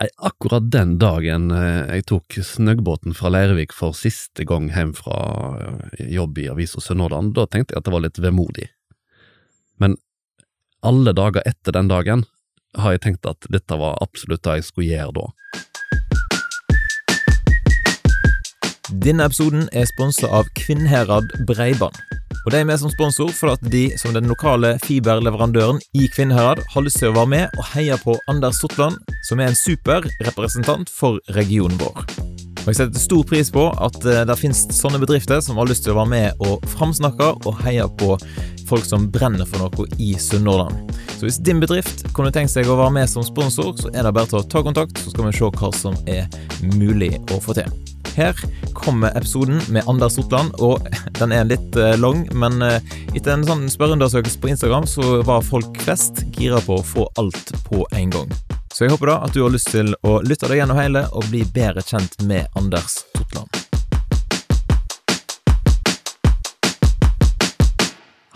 Akkurat den dagen eh, jeg tok snøggbåten fra Leirvik for siste gang hjem fra eh, jobb i Avisa Sunnhordland, da tenkte jeg at det var litt vemodig. Men alle dager etter den dagen har jeg tenkt at dette var absolutt det jeg skulle gjøre da. Denne episoden er sponsa av Kvinnherad Breiband. Og De er med som sponsor for at de, som den lokale fiberleverandøren i Kvinnherad, har lyst til å være med og heie på Anders Sortland, som er en super representant for regionen vår. Og Jeg setter stor pris på at eh, det finnes sånne bedrifter som har lyst til å være med og framsnakke og heie på folk som brenner for noe i Sunnhordland. Så hvis din bedrift kunne tenkt seg å være med som sponsor, så er det bare til å ta kontakt, så skal vi se hva som er mulig å få til. Her kommer episoden med Anders Sortland, og den er litt eh, lang, men eh, etter en sånn spørreundersøkelse på Instagram så var folk flest gira på å få alt på en gang. Så jeg håper da at du har lyst til å lytte deg gjennom hele og bli bedre kjent med Anders Sortland.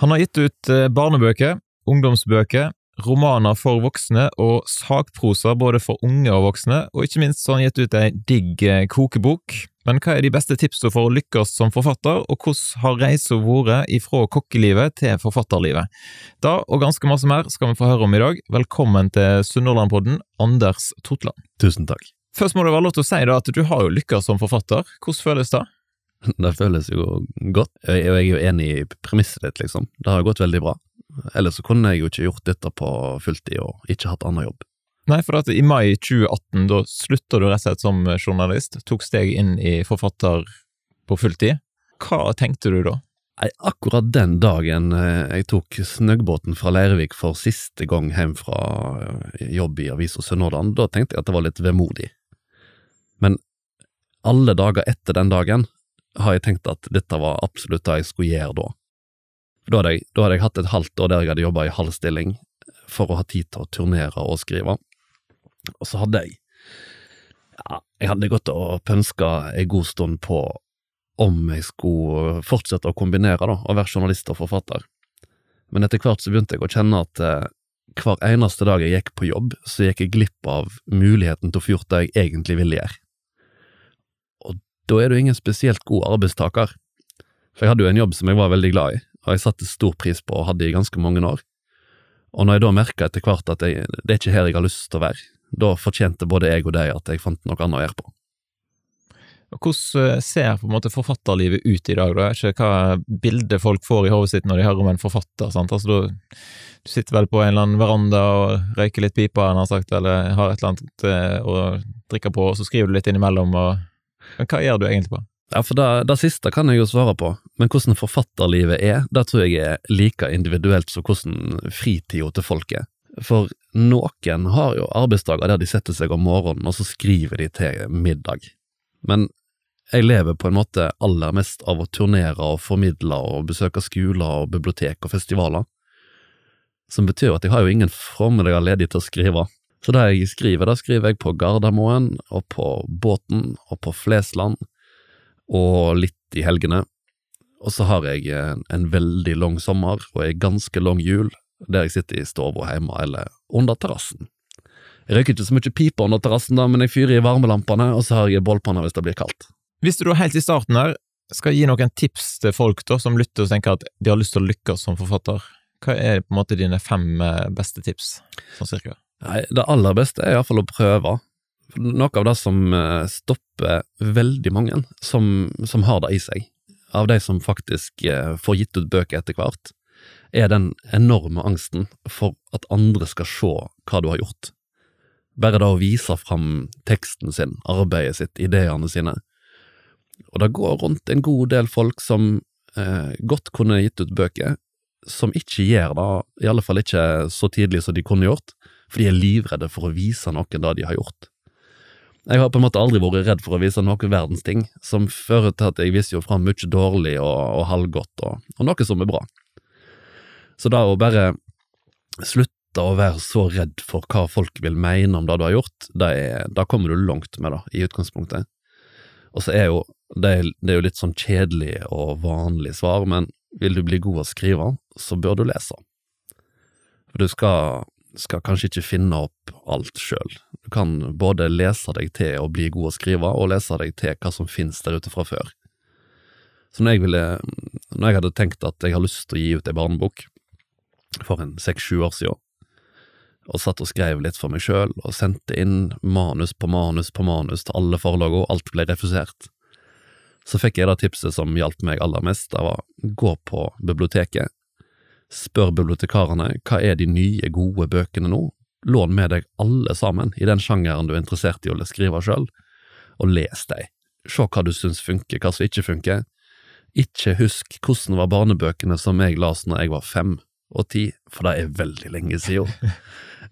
Han har gitt ut eh, barnebøker, ungdomsbøker, romaner for voksne og sakprosa både for unge og voksne, og ikke minst har han gitt ut ei digg eh, kokebok. Men hva er de beste tipsene for å lykkes som forfatter, og hvordan har reisa vært ifra kokkelivet til forfatterlivet? Da og ganske masse mer skal vi få høre om i dag. Velkommen til Sunnhordlandpodden, Anders Totland. Tusen takk. Først må det være lov til å si da at du har jo lykkes som forfatter. Hvordan føles det? Det føles jo godt, og jeg er jo enig i premisset ditt, liksom. Det har gått veldig bra. Ellers så kunne jeg jo ikke gjort dette på fulltid og ikke hatt annen jobb. Nei, for at i mai 2018, da slutta du rett og slett som journalist, tok steg inn i forfatter på fulltid. Hva tenkte du da? Nei, akkurat den dagen eh, jeg tok snøggbåten fra Leirvik for siste gang hjem fra eh, jobb i Avisa Sunnhordland, da tenkte jeg at det var litt vemodig. Men alle dager etter den dagen har jeg tenkt at dette var absolutt det jeg skulle gjøre da. Da hadde jeg, da hadde jeg hatt et halvt år der jeg hadde jobba i halv stilling for å ha tid til å turnere og skrive. Og så hadde jeg ja, jeg hadde gått og pønska en god stund på om jeg skulle fortsette å kombinere da, å være journalist og forfatter. Men etter hvert så begynte jeg å kjenne at eh, hver eneste dag jeg gikk på jobb, så gikk jeg glipp av muligheten til å få gjort det jeg egentlig ville gjøre. Da er du ingen spesielt god arbeidstaker, for jeg hadde jo en jobb som jeg var veldig glad i, og jeg satte stor pris på og hadde i ganske mange år. Og når jeg da merka etter hvert at jeg, det er ikke her jeg har lyst til å være, da fortjente både jeg og de at jeg fant noe annet å gjøre på. Hvordan ser på en måte forfatterlivet ut i dag? Da? Ikke hva bildet folk får i hodet sitt når de hører om en forfatter? sant? Altså, du, du sitter vel på en eller annen veranda og røyker litt pipa, eller har et eller annet eh, å drikke på, og så skriver du litt innimellom. Og... Men hva gjør du egentlig på? Ja, for det, det siste kan jeg jo svare på, men hvordan forfatterlivet er, det tror jeg er like individuelt som hvordan fritida til folk er. For noen har jo arbeidsdager der de setter seg om morgenen, og så skriver de til middag. Men jeg lever på en måte aller mest av å turnere og formidle og besøke skoler og bibliotek og festivaler, som betyr at jeg har jo ingen formiddager ledig til å skrive. Så det jeg skriver, det skriver jeg på Gardermoen og på båten og på Flesland og litt i helgene. Og så har jeg en, en veldig lang sommer og ei ganske lang jul, der jeg sitter i stua hjemme eller under terrassen. Jeg røyker ikke så mye pipe under terrassen, da, men jeg fyrer i varmelampene, og så har jeg bålpanne hvis det blir kaldt. Hvis du da helt i starten her skal gi noen tips til folk da, som lytter og tenker at de har lyst til å lykkes som forfatter, hva er på en måte dine fem eh, beste tips, sånn cirka? Nei, det aller beste er iallfall å prøve. Noe av det som eh, stopper veldig mange som, som har det i seg, av de som faktisk eh, får gitt ut bøker etter hvert, er den enorme angsten for at andre skal se hva du har gjort. Bare det å vise fram teksten sin, arbeidet sitt, ideene sine. Og det går rundt en god del folk som eh, godt kunne gitt ut bøker, som ikke gjør det, i alle fall ikke så tidlig som de kunne gjort, for de er livredde for å vise noen det de har gjort. Jeg har på en måte aldri vært redd for å vise noen verdens ting, som fører til at jeg viser jo fram mye dårlig og, og halvgodt, og, og noe som er bra. Så da å bare slutte å være så redd for hva folk vil mene om det du har gjort, da kommer du langt med det, i utgangspunktet. Og så er jo det, det er jo litt sånn kjedelig og vanlig svar, men vil du bli god å skrive, så bør du lese. For du skal, skal kanskje ikke finne opp alt sjøl. Du kan både lese deg til å bli god å skrive, og lese deg til hva som finnes der ute fra før. Så når jeg, ville, når jeg hadde tenkt at jeg har lyst til å gi ut ei barnebok for en seks-sju år siden, og satt og skrev litt for meg sjøl, og sendte inn manus på manus på manus til alle forlagene, og alt ble refusert, så fikk jeg da tipset som hjalp meg aller mest, det var gå på biblioteket, spør bibliotekarene hva er de nye, gode bøkene nå, lån med deg alle sammen i den sjangeren du er interessert i å skrive sjøl, og les deg. Se hva du syns funker, hva som ikke funker. Ikke husk hvordan var barnebøkene som jeg las når jeg var fem og ti, for det er veldig lenge siden.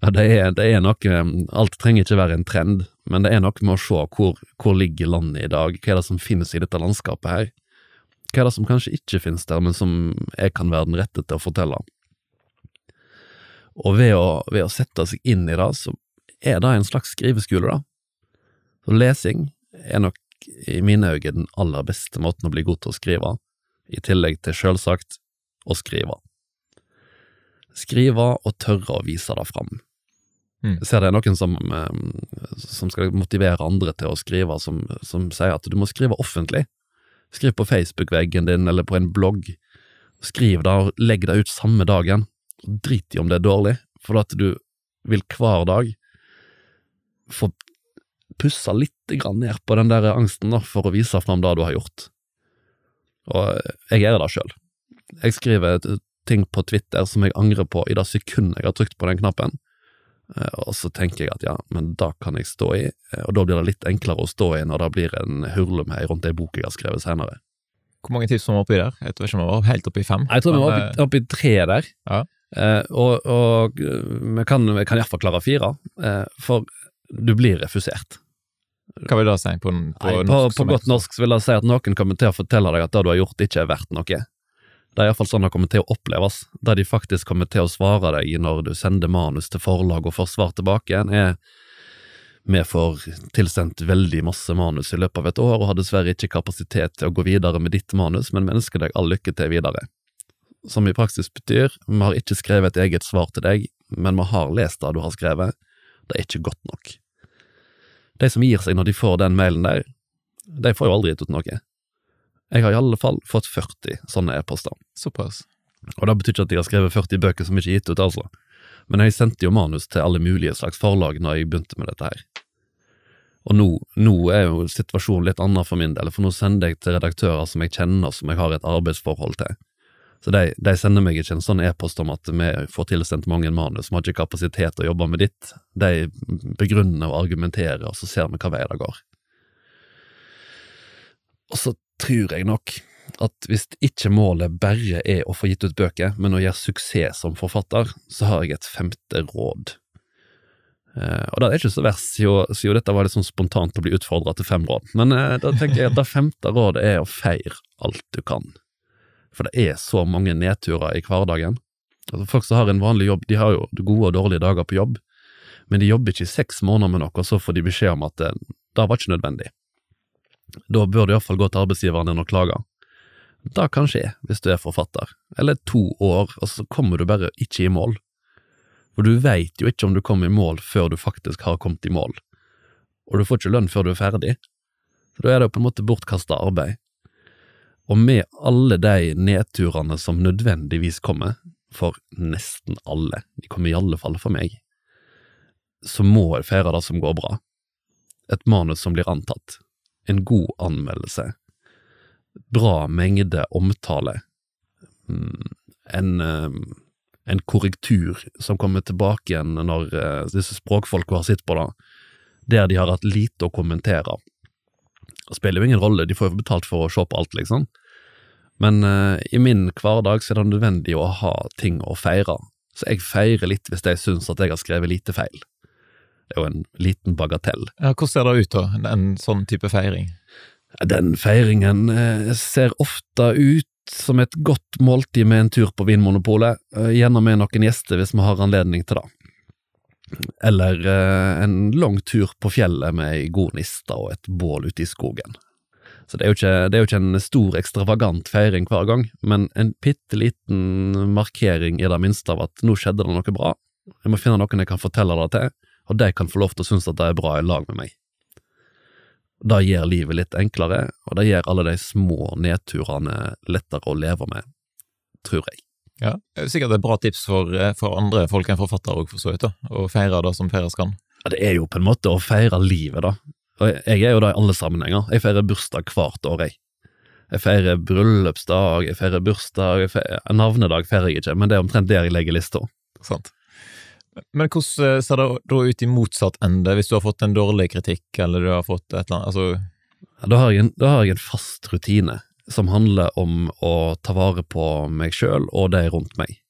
Ja, det er, det er noe Alt trenger ikke være en trend, men det er noe med å se hvor, hvor ligger landet i dag, hva er det som finnes i dette landskapet her. Hva er det som kanskje ikke finnes der, men som jeg kan være den rette til å fortelle? Og ved å, ved å sette seg inn i det, så er det en slags skriveskole, da. Så lesing er nok i mine øyne den aller beste måten å bli god til å skrive, i tillegg til selvsagt å skrive. Skrive og tørre å vise det fram. Mm. Jeg ser det er noen som, eh, som skal motivere andre til å skrive, som, som sier at du må skrive offentlig. Skriv på Facebook-veggen din eller på en blogg. Skriv det og legg det ut samme dagen. Drit i om det er dårlig, for at du vil hver dag få pussa litt ned på den der angsten da, for å vise fram det du har gjort. Og jeg gjør det sjøl. Jeg skriver ting på Twitter som jeg angrer på i det sekundet jeg har trykt på den knappen. Eh, og så tenker jeg at ja, men da kan jeg stå i, eh, og da blir det litt enklere å stå i når det blir en hurlumhei rundt ei bok jeg har skrevet senere. Hvor mange tips var vi oppi der? Jeg tror ikke vi var helt oppi fem. Jeg tror vi var oppi, oppi tre der, Ja. eh, og, og vi kan, vi kan iallfall klare fire, eh, for du blir refusert. eh, Hva vil det si på, på Nei, norsk? på på godt norsk vil jeg si at noen kommer til å fortelle deg at det du har gjort ikke er verdt noe. Det er iallfall sånn det kommer til å oppleves. Det de faktisk kommer til å svare deg når du sender manus til forlag og får svar tilbake igjen, er vi får tilsendt veldig masse manus i løpet av et år og har dessverre ikke kapasitet til å gå videre med ditt manus, men vi ønsker deg all lykke til videre. Som i praksis betyr, vi har ikke skrevet et eget svar til deg, men vi har lest det du har skrevet, det er ikke godt nok. De som gir seg når de får den mailen der, de får jo aldri gitt ut noe. Jeg har i alle fall fått 40 sånne e-poster, Såpass. og det betyr ikke at jeg har skrevet 40 bøker som ikke er gitt ut, altså. Men jeg sendte jo manus til alle mulige slags forlag når jeg begynte med dette her. Og nå, nå er jo situasjonen litt annen for min del, for nå sender jeg til redaktører som jeg kjenner, som jeg har et arbeidsforhold til. Så de, de sender meg ikke en sånn e-post om at vi får tilsendt mange manus, vi har ikke kapasitet til å jobbe med ditt. De begrunner og argumenterer, og så ser vi hva vei det går. Og så tror jeg nok at hvis ikke målet bare er å få gitt ut bøker, men å gjøre suksess som forfatter, så har jeg et femte råd. Uh, og det er ikke så verst, siden, dette var litt sånn spontant å bli utfordra til fem råd, men uh, da tenker jeg at det femte rådet er å feire alt du kan. For det er så mange nedturer i hverdagen. Altså Folk som har en vanlig jobb, de har jo gode og dårlige dager på jobb, men de jobber ikke i seks måneder med noe, og så får de beskjed om at det, det var ikke nødvendig. Da bør du iallfall gå til arbeidsgiveren din og klage. Det kan skje hvis du er forfatter, eller to år, og så kommer du bare ikke i mål. For du veit jo ikke om du kommer i mål før du faktisk har kommet i mål, og du får ikke lønn før du er ferdig. Så da er det jo på en måte bortkasta arbeid. Og med alle de nedturene som nødvendigvis kommer, for nesten alle, de kommer i alle fall for meg, så må jeg feire det som går bra. Et manus som blir antatt, en god anmeldelse, bra mengde omtale, mm, en, eh, en korrektur som kommer tilbake igjen når eh, disse språkfolka har sett på det, der de har hatt lite å kommentere. Det spiller jo ingen rolle, de får jo betalt for å se på alt, liksom. Men eh, i min hverdag så er det nødvendig å ha ting å feire, så jeg feirer litt hvis jeg syns at jeg har skrevet lite feil. Det er jo en liten bagatell. Ja, hvordan ser det ut, da, en, en sånn type feiring? Den feiringen eh, ser ofte ut som et godt måltid med en tur på Vinmonopolet, eh, gjerne med noen gjester hvis vi har anledning til det. Eller eh, en lang tur på fjellet med ei god niste og et bål ute i skogen. Så det er, ikke, det er jo ikke en stor, ekstravagant feiring hver gang, men en bitte liten markering i det minste av at nå skjedde det noe bra, Jeg må finne noen jeg kan fortelle det til, og de kan få lov til å synes at det er bra i lag med meg. Det gjør livet litt enklere, og det gjør alle de små nedturene lettere å leve med, tror jeg. Ja, er Sikkert et bra tips for, eh, for andre folk enn forfattere òg, for så vidt. Å feire det som feires kan. Ja, det er jo på en måte å feire livet, da. Og jeg er jo det i alle sammenhenger. Jeg feirer bursdag hvert år, jeg. Jeg feirer bryllupsdag, jeg feirer bursdag, jeg feirer, navnedag feirer jeg ikke, men det er omtrent der jeg legger lista. Sant. Men hvordan eh, ser det da ut i motsatt ende, hvis du har fått en dårlig kritikk, eller du har fått et eller annet altså, Ja, Da har, en, da har jeg en fast rutine som handler om å ta vare på meg sjøl og de rundt meg.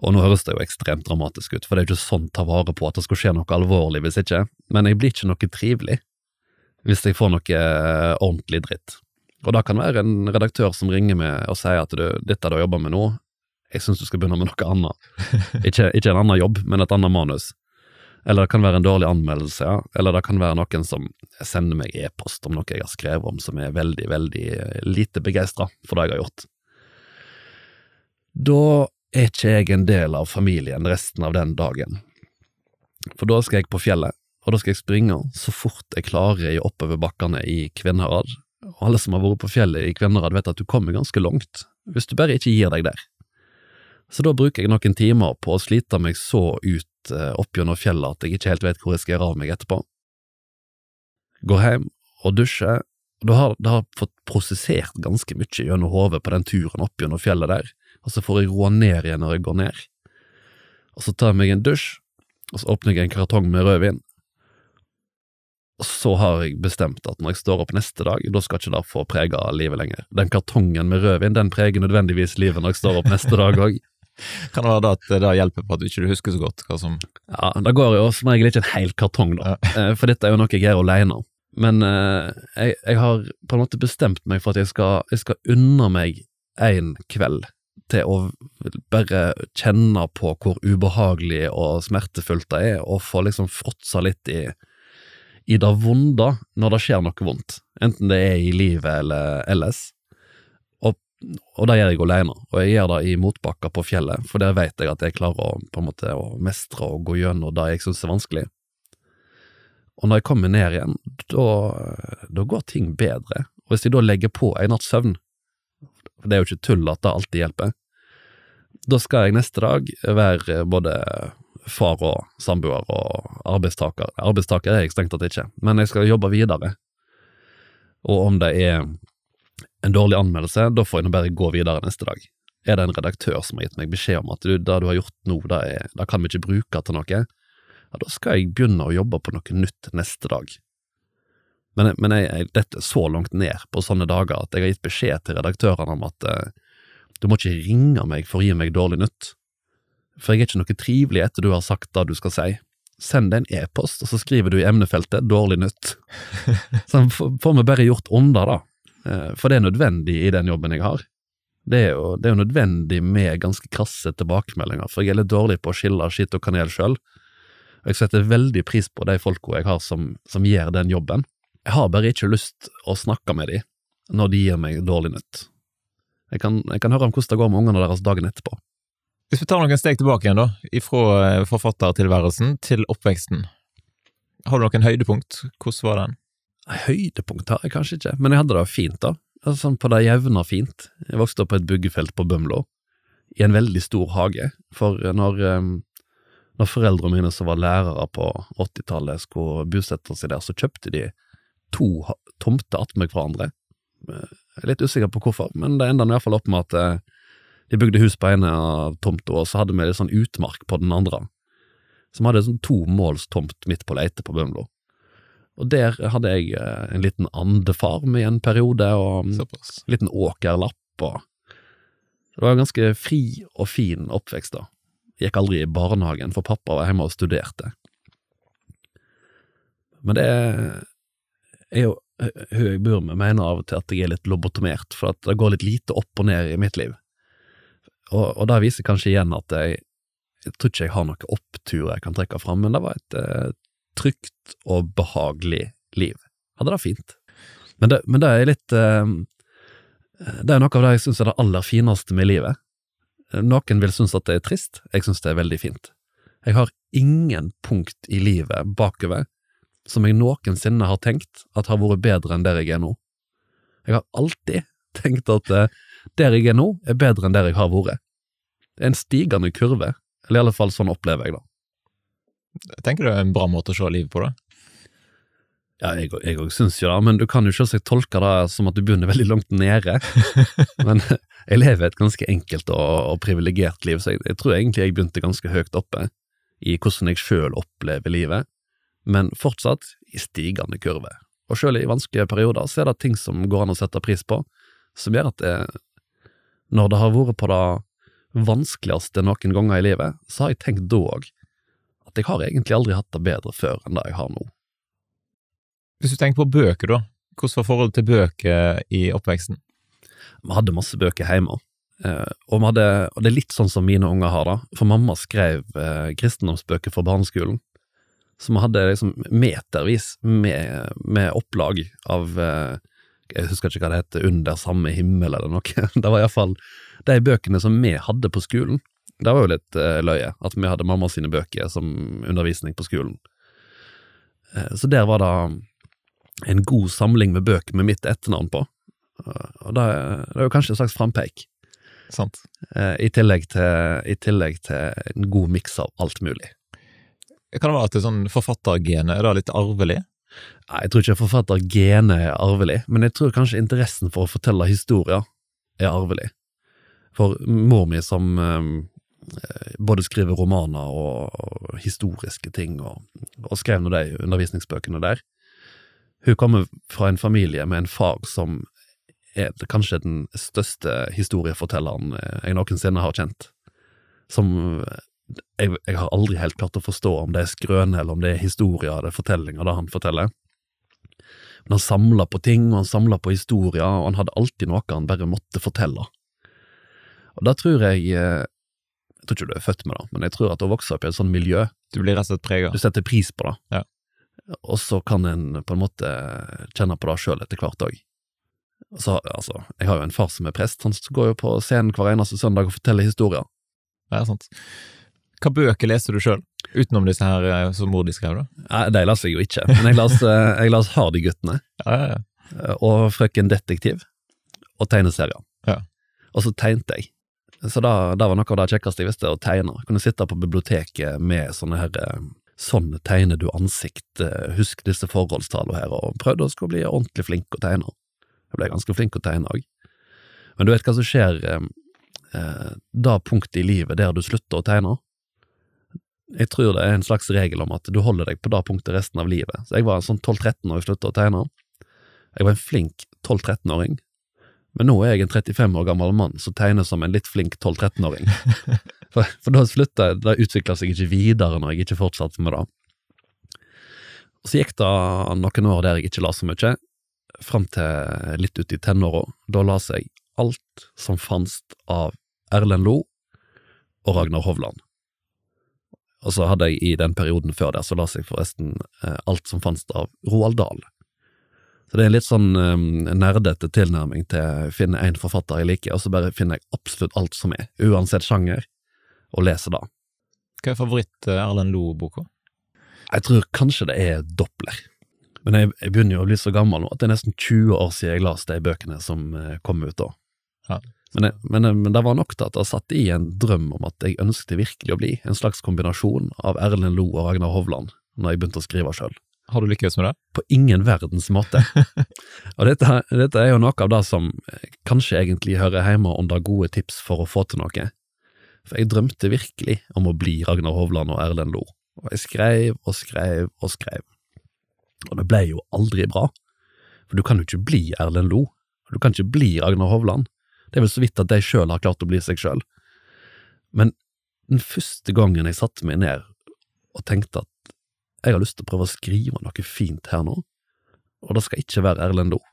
Og nå høres det jo ekstremt dramatisk ut, for det er jo ikke sånn ta vare på at det skal skje noe alvorlig hvis ikke, men jeg blir ikke noe trivelig hvis jeg får noe eh, ordentlig dritt. Og det kan være en redaktør som ringer meg og sier at du, dette du har jobba med nå, jeg syns du skal begynne med noe annet. Ikke, ikke en annen jobb, men et annet manus. Eller det kan være en dårlig anmeldelse, ja. Eller det kan være noen som sender meg e-post om noe jeg har skrevet om som er veldig, veldig eh, lite begeistra for det jeg har gjort. Da er ikke jeg en del av familien resten av den dagen. For da skal jeg på fjellet, og da skal jeg springe så fort jeg klarer i oppoverbakkene i Kvinnherad. Og alle som har vært på fjellet i Kvinnherad vet at du kommer ganske langt, hvis du bare ikke gir deg der. Så da bruker jeg noen timer på å slite meg så ut eh, opp gjennom fjellet at jeg ikke helt vet hvor jeg skal gjøre av meg etterpå. Går hjem og dusjer, og da har det har fått prosessert ganske mye gjennom hodet på den turen opp gjennom fjellet der, og så får jeg roa ned igjen når jeg går ned. Og så tar jeg meg en dusj, og så åpner jeg en kartong med rødvin. Og så har jeg bestemt at når jeg står opp neste dag, da skal ikke det få prege livet lenger. Den kartongen med rødvin, den preger nødvendigvis livet når jeg står opp neste dag òg. Kan det være da at det hjelper på at du ikke husker så godt hva som Ja, det går jo som regel ikke en hel kartong, da, ja. for dette er jo noe jeg gjør alene. Men eh, jeg, jeg har på en måte bestemt meg for at jeg skal, jeg skal unne meg en kveld til å bare kjenne på hvor ubehagelig og smertefullt det er, og få liksom fråtsa litt i, i det vonde når det skjer noe vondt, enten det er i livet eller ellers. Og, det gjør jeg alene, og jeg gjør det i motbakker på fjellet, for der vet jeg at jeg klarer å, på en måte, å mestre og gå gjennom det jeg synes er vanskelig. Og når jeg kommer ned igjen, da, går ting bedre. Og hvis jeg da legger på en natts søvn, det er jo ikke tull at det alltid hjelper, da skal jeg neste dag være både far og samboer og arbeidstaker. Arbeidstaker er jeg strengt tatt ikke, men jeg skal jobbe videre. Og om det er en dårlig anmeldelse, da får jeg nå bare gå videre neste dag. Er det en redaktør som har gitt meg beskjed om at du, det du har gjort nå, det, er, det kan vi ikke bruke til noe, ja, da skal jeg begynne å jobbe på noe nytt neste dag. Men, men jeg, jeg detter så langt ned på sånne dager at jeg har gitt beskjed til redaktørene om at eh, du må ikke ringe meg for å gi meg dårlig nytt, for jeg er ikke noe trivelig etter du har sagt det du skal si. Send deg en e-post, og så skriver du i emnefeltet 'dårlig nytt'. Så får vi bare gjort under, da. Eh, For det er nødvendig i den jobben jeg har. Det er, jo, det er jo nødvendig med ganske krasse tilbakemeldinger, for jeg er litt dårlig på å skille skitt og kanel sjøl. Jeg setter veldig pris på de folka jeg har som, som gjør den jobben. Jeg har bare ikke lyst å snakke med dem når de gir meg dårlig nytt. Jeg kan, jeg kan høre om hvordan det går med ungene deres dagen etterpå. Hvis vi tar noen steg tilbake igjen, da, ifra eh, forfattertilværelsen til oppveksten. Har du noen høydepunkt? Hvordan var den? Høydepunkt jeg kanskje ikke, men jeg hadde det fint, da. Altså, sånn på det jevne fint. Jeg vokste opp på et byggefelt på Bømlo, i en veldig stor hage. For når, eh, når foreldrene mine som var lærere på 80-tallet skulle bosette seg der, så kjøpte de to tomter attmed hverandre. Eh, Jeg er litt usikker på hvorfor, men det enda iallfall opp med at eh, de bygde hus på ene av tomta, og så hadde vi litt sånn utmark på den andre. Så vi hadde sånn to måls tomt midt på leite på Bømlo. Og der hadde jeg eh, en liten andefarm i en periode, og en liten åkerlapp, og Det var en ganske fri og fin oppvekst, da. Jeg gikk aldri i barnehagen, for pappa var hjemme og studerte. Men det er jo hun jeg bor med, mener av og til at jeg er litt lobotomert, for at det går litt lite opp og ned i mitt liv. Og, og det viser kanskje igjen at jeg, jeg tror ikke jeg har noen oppturer jeg kan trekke fram, men det var et eh, trygt og behagelig liv. Hadde det fint. Men det, men det er litt eh, Det er noe av det jeg syns er det aller fineste med livet. Noen vil synes at det er trist, jeg synes det er veldig fint. Jeg har ingen punkt i livet bakover som jeg noensinne har tenkt at har vært bedre enn der jeg er nå. Jeg har alltid tenkt at eh, der jeg er nå, er bedre enn der jeg har vært. Det er en stigende kurve, eller i alle fall sånn opplever jeg det. Tenker du det er en bra måte å se livet på, da? Ja, jeg òg syns jo det, men du kan jo selvsagt tolke det som at du begynner veldig langt nede. men jeg lever et ganske enkelt og, og privilegert liv, så jeg, jeg, tror egentlig jeg begynte ganske høyt oppe i hvordan jeg sjøl opplever livet, men fortsatt i stigende kurve. Og sjøl i vanskelige perioder så er det ting som går an å sette pris på, som gjør at det, når det har vært på det vanskeligste noen ganger i livet, så har jeg tenkt da òg at jeg har egentlig aldri hatt det bedre før enn det jeg har nå. Hvis du tenker på bøker, da, hvordan var forholdet til bøker i oppveksten? Vi hadde masse bøker hjemme, eh, og, hadde, og, det er litt sånn som mine unger har det, for mamma skrev eh, kristendomsbøker for barneskolen, så vi hadde liksom metervis med, med opplag av eh, jeg husker ikke hva det heter, Under samme himmel eller noe. Det var iallfall de bøkene som vi hadde på skolen. Det var jo litt uh, løye, at vi hadde mamma sine bøker som undervisning på skolen. Uh, så der var det en god samling med bøker med mitt etternavn på, og det, det, er jo kanskje en slags frampeik. Sant. I tillegg, til, I, tillegg til, en god miks av alt mulig. Kan det være at det sånn forfattergenet er da litt arvelig? Nei, Jeg tror ikke forfattergenet er arvelig, men jeg tror kanskje interessen for å fortelle historier er arvelig. For mor mi som Eh, både skriver romaner og, og historiske ting, og, og skrev nå de undervisningsbøkene der. Hun kommer fra en familie med en far som er kanskje den største historiefortelleren eh, jeg noensinne har kjent. Som eh, jeg, jeg, har aldri helt klart å forstå om det er skrøne, eller om det er historier eller fortellinger, det han forteller. Men han samla på ting, og han samla på historier, og han hadde alltid noe han bare måtte fortelle. Og da tror jeg jeg tror ikke du er født med det, men jeg tror at å vokse opp i et sånt miljø Du blir rett og slett prega. Du setter pris på det. Ja. Og så kan en på en måte kjenne på det sjøl etter hvert òg. Altså, jeg har jo en far som er prest, han går jo på scenen hver eneste søndag og forteller historier. Ja, sant. Hva bøker leser du sjøl, utenom disse her eh, som mor di skrev, da? Nei, De leser jeg jo ikke, men jeg leser, eh, Hardy-guttene. Ja, ja, ja. Eh, og Frøken Detektiv. Og tegneserier. Ja. Og så tegnte jeg. Så det, det var noe av det kjekkeste jeg visste, å tegne. Kunne sitte på biblioteket med sånne her eh, Sånn tegner du ansikt, eh, husk disse forholdstallene her, og prøvde å bli ordentlig flink å tegne. Jeg ble ganske flink å tegne òg. Men du vet hva som skjer eh, eh, da punktet i livet der du slutter å tegne? Jeg tror det er en slags regel om at du holder deg på det punktet resten av livet. Så jeg var en sånn 12-13 år jeg slutta å tegne. Jeg var en flink 12-13-åring, men nå er jeg en 35 år gammel mann som tegner som en litt flink 12-13-åring. For, for, da slutta det utvikla seg ikke videre når jeg ikke fortsatte med det. Og Så gikk det noen år der jeg ikke la så mye, fram til litt ut i tenåra. Da las jeg alt som fantes av Erlend Lo og Ragnar Hovland. Og så hadde jeg i den perioden før der, så las jeg forresten eh, alt som fantes av Roald Dahl. Så det er en litt sånn um, nerdete tilnærming til å finne én forfatter jeg liker, og så bare finner jeg absolutt alt som er, uansett sjanger, og leser det. Hva er favoritt-Erlend Loe-boka? Jeg tror kanskje det er Doppler. Men jeg, jeg, begynner jo å bli så gammel nå at det er nesten 20 år siden jeg leste de bøkene som uh, kom ut da. Ja. Men, jeg, men, men, det var nok til at det satt i en drøm om at jeg ønsket virkelig å bli en slags kombinasjon av Erlend Loe og Ragnar Hovland når jeg begynte å skrive sjøl. Har du lykkes med det? På ingen verdens måte. og dette, dette, er jo noe av det som eh, kanskje egentlig hører hjemme under gode tips for å få til noe. For jeg drømte virkelig om å bli Ragnar Hovland og Erlend Lo, og jeg skrev og skrev og skrev. Og det ble jo aldri bra, for du kan jo ikke bli Erlend Lo, du kan ikke bli Ragnar Hovland. Det er vel så vidt at de sjøl har klart å bli seg sjøl. Men den første gangen jeg satte meg ned og tenkte at jeg har lyst til å prøve å skrive noe fint her nå, og det skal ikke være Erlend Loe.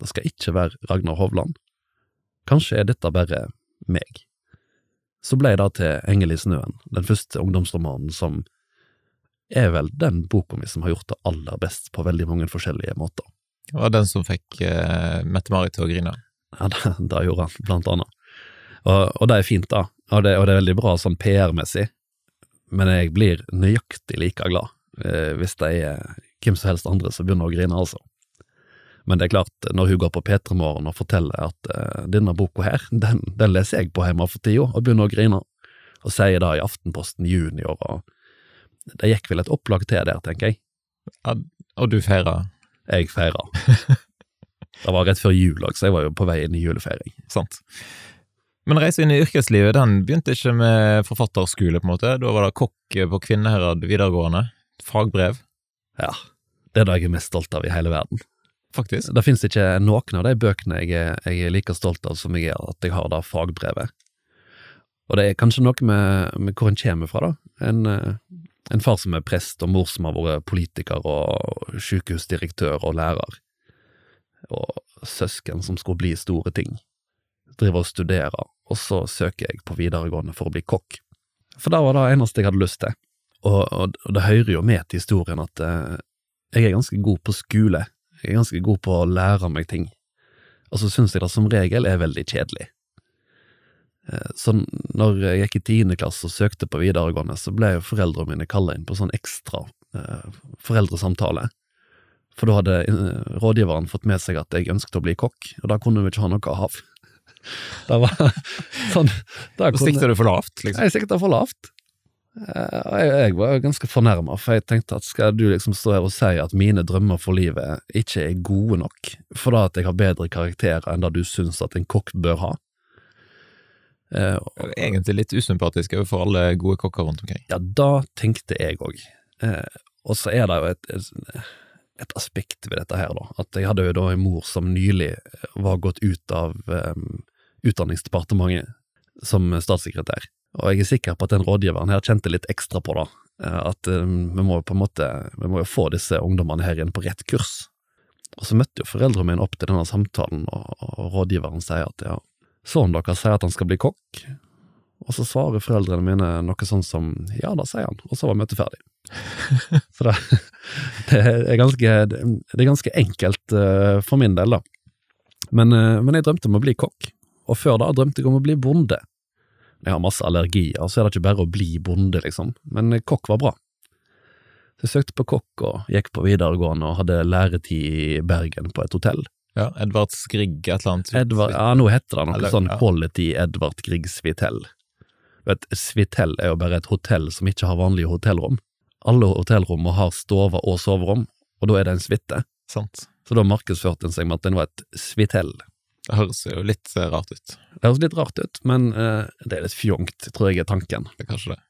Det skal ikke være Ragnar Hovland. Kanskje er dette bare meg. Så ble det til Engel i snøen, den første ungdomsromanen som er vel den boka mi som har gjort det aller best på veldig mange forskjellige måter. Det var den som fikk uh, Mette-Marit til å grine? Ja, det, det, gjorde han, blant annet. Og, og, det er fint, da, og det, og det er veldig bra sånn PR-messig, men jeg blir nøyaktig like glad eh, hvis det er hvem som helst andre som begynner å grine, altså. Men det er klart, når hun går på P3 Morgen og forteller at uh, denne boka her, den, den, leser jeg på hjemme for tida, og begynner å grine, og sier det i Aftenposten junior, og det gikk vel et opplag til der, tenker jeg. Ja, og du feira? Jeg feira. det var rett før jul òg, så jeg var jo på vei inn i julefeiring. Sant. Men reisen inn i yrkeslivet, den begynte ikke med forfatterskole, på en måte. Da var det kokk på Kvinnherad videregående. Fagbrev. Ja, det er det jeg er mest stolt av i hele verden. Faktisk. Det finnes ikke noen av de bøkene jeg jeg er like stolt av som jeg er at jeg har det fagbrevet. Og det er kanskje noe med, med hvor en kommer fra, da. En, eh, en, far som er prest, og mor som har vært politiker og sykehusdirektør og lærer. Og søsken som skulle bli store ting. Driver og studerer, og så søker jeg på videregående for å bli kokk. For det var det eneste jeg hadde lyst til. Og, og, og det hører jo med til historien at eh, jeg er ganske god på skole jeg er ganske god på å lære meg ting, og så syns jeg det som regel er veldig kjedelig. Eh, så når jeg gikk i tiende klasse og søkte på videregående, så ble jo foreldrene mine kalla inn på sånn ekstra eh, foreldresamtale. For da hadde eh, rådgiveren fått med seg at jeg ønsket å bli kokk, og da kunne vi ikke ha noe av. Det var sånn Da sikta du for lavt, liksom? Jeg sikta for lavt. Eh, jeg, jeg var ganske fornærma, for jeg tenkte at skal du liksom stå her og si at mine drømmer for livet ikke er gode nok, for da at jeg har bedre karakterer enn det du syns at en kokk bør ha? Eh, Egentlig litt usympatisk overfor alle gode kokker rundt omkring. Ja, da tenkte jeg òg. Eh, og så er det jo et, et, et, aspekt ved dette her, da. At jeg hadde jo da en mor som nylig var gått ut av um, Utdanningsdepartementet som statssekretær. Og jeg er sikker på at den rådgiveren her kjente litt ekstra på det, eh, at eh, vi må jo på en måte, vi må jo få disse ungdommene her inn på rett kurs. Og så møtte jo foreldrene mine opp til denne samtalen, og, og rådgiveren sier at ja, sønnen deres sier at han skal bli kokk, og så svarer foreldrene mine noe sånn som ja, da sier han, og så var møtet ferdig. så det, det, er ganske, det er ganske enkelt uh, for min del, da. Men, men jeg drømte om å bli kokk, og før da drømte jeg om å bli bonde jeg har masse allergier, så er det ikke bare å bli bonde, liksom, men kokk var bra. Så jeg søkte på kokk og gikk på videregående og hadde læretid i Bergen på et hotell. Ja, Edvard Grieg et eller annet? Edvard, ja, nå heter det noe eller, sånn ja. Quality Edvard Grieg Svitell. Vet, Svitell er jo bare et hotell som ikke har vanlige hotellrom. Alle hotellrom har stover og soverom, og da er det en suite. Så da markedsførte en seg med at den var et svitell. Det høres jo litt eh, rart ut. Det høres litt rart ut, men uh, det er litt fjongt, tror jeg er tanken. Det er kanskje det.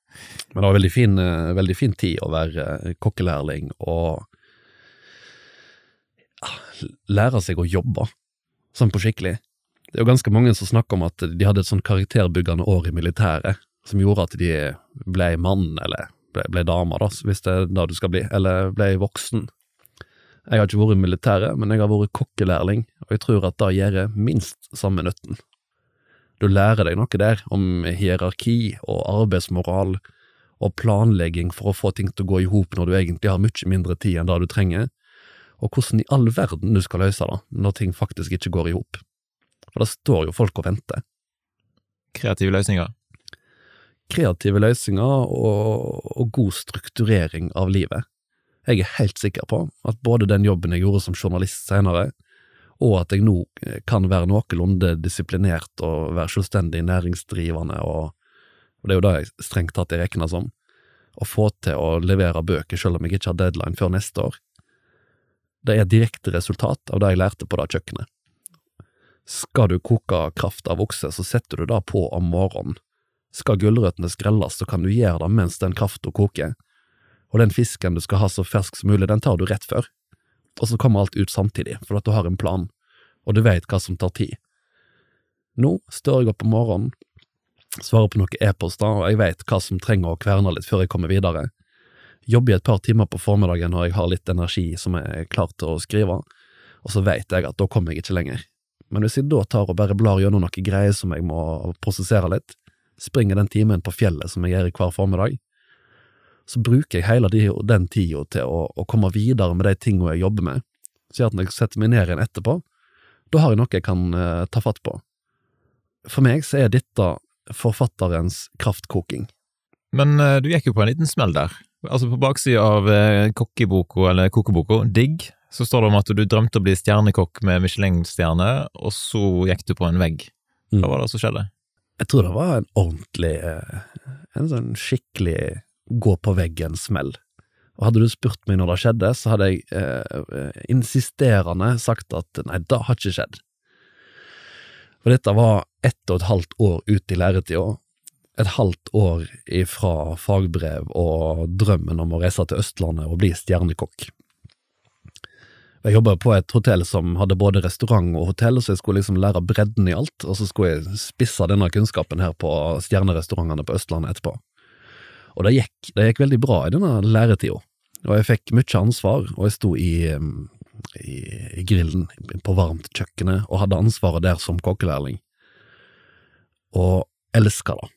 Men det var veldig fin, uh, veldig fin tid å være uh, kokkelærling og lære seg å jobbe, sånn på skikkelig. Det er jo ganske mange som snakker om at de hadde et sånn karakterbyggende år i militæret, som gjorde at de ble mann, eller ble, ble dame, da, hvis det er det du skal bli, eller ble voksen. Jeg har ikke vært i militæret, men jeg har vært kokkelærling, og jeg tror at det gjør minst samme nytten. Du lærer deg noe der om hierarki og arbeidsmoral og planlegging for å få ting til å gå i hop når du egentlig har mye mindre tid enn det du trenger, og hvordan i all verden du skal løse det når ting faktisk ikke går i hop. For det står jo folk og venter. Kreative løsninger? Kreative løsninger og, og god strukturering av livet. Jeg er helt sikker på at både den jobben jeg gjorde som journalist senere, og at jeg nå eh, kan være noenlunde disiplinert og være selvstendig næringsdrivende, og, og det er jo det jeg strengt tatt jeg regner som, å få til å levere bøker selv om jeg ikke har deadline før neste år. Det er et direkte resultat av det jeg lærte på det kjøkkenet. Skal du koke kraft av okse, så setter du det på om morgenen. Skal gulrøttene skrelles, så kan du gjøre det mens den krafta koker og den fisken du skal ha så fersk som mulig, den tar du rett før. Og så kommer alt ut samtidig, for at du har en plan, og du vet hva som tar tid. Nå står jeg opp om morgenen, svarer på noen e-poster, og jeg vet hva som trenger å kverne litt før jeg kommer videre. Jobber i et par timer på formiddagen når jeg har litt energi som jeg er klar til å skrive, og så vet jeg at da kommer jeg ikke lenger. Men hvis jeg da tar og bare blar gjennom noen greier som jeg må prosessere litt, springer den timen på fjellet som jeg gjør hver formiddag, så bruker jeg hele den tida til å, å, komme videre med de tinga jeg jobber med, så at når jeg setter meg ned igjen etterpå, da har jeg noe jeg kan eh, ta fatt på. For meg så er dette forfatterens kraftkoking. Men eh, du gikk jo på en liten smell der. Altså På baksida av eh, kokkeboka, eller kokeboka, Digg, så står det om at du drømte å bli stjernekokk med Michelin-stjerne, og så gikk du på en vegg. Hva var det som skjedde? Jeg tror det var en ordentlig, eh, en sånn skikkelig gå på veggen-smell. Og hadde du spurt meg når det skjedde, så hadde jeg eh, insisterende sagt at nei, det har ikke skjedd. For dette var ett og et halvt år ut i læretida. Et halvt år ifra fagbrev og drømmen om å reise til Østlandet og bli stjernekokk. Jeg jobba på et hotell som hadde både restaurant og hotell, så jeg skulle liksom lære bredden i alt, og så skulle jeg spisse denne kunnskapen her på stjernerestaurantene på Østlandet etterpå. Og det gikk, det gikk veldig bra i denne læretida, og jeg fikk mye ansvar, og jeg sto i, i, i grillen på varmt kjøkkenet og hadde ansvaret der som kokkelærling, og elska det.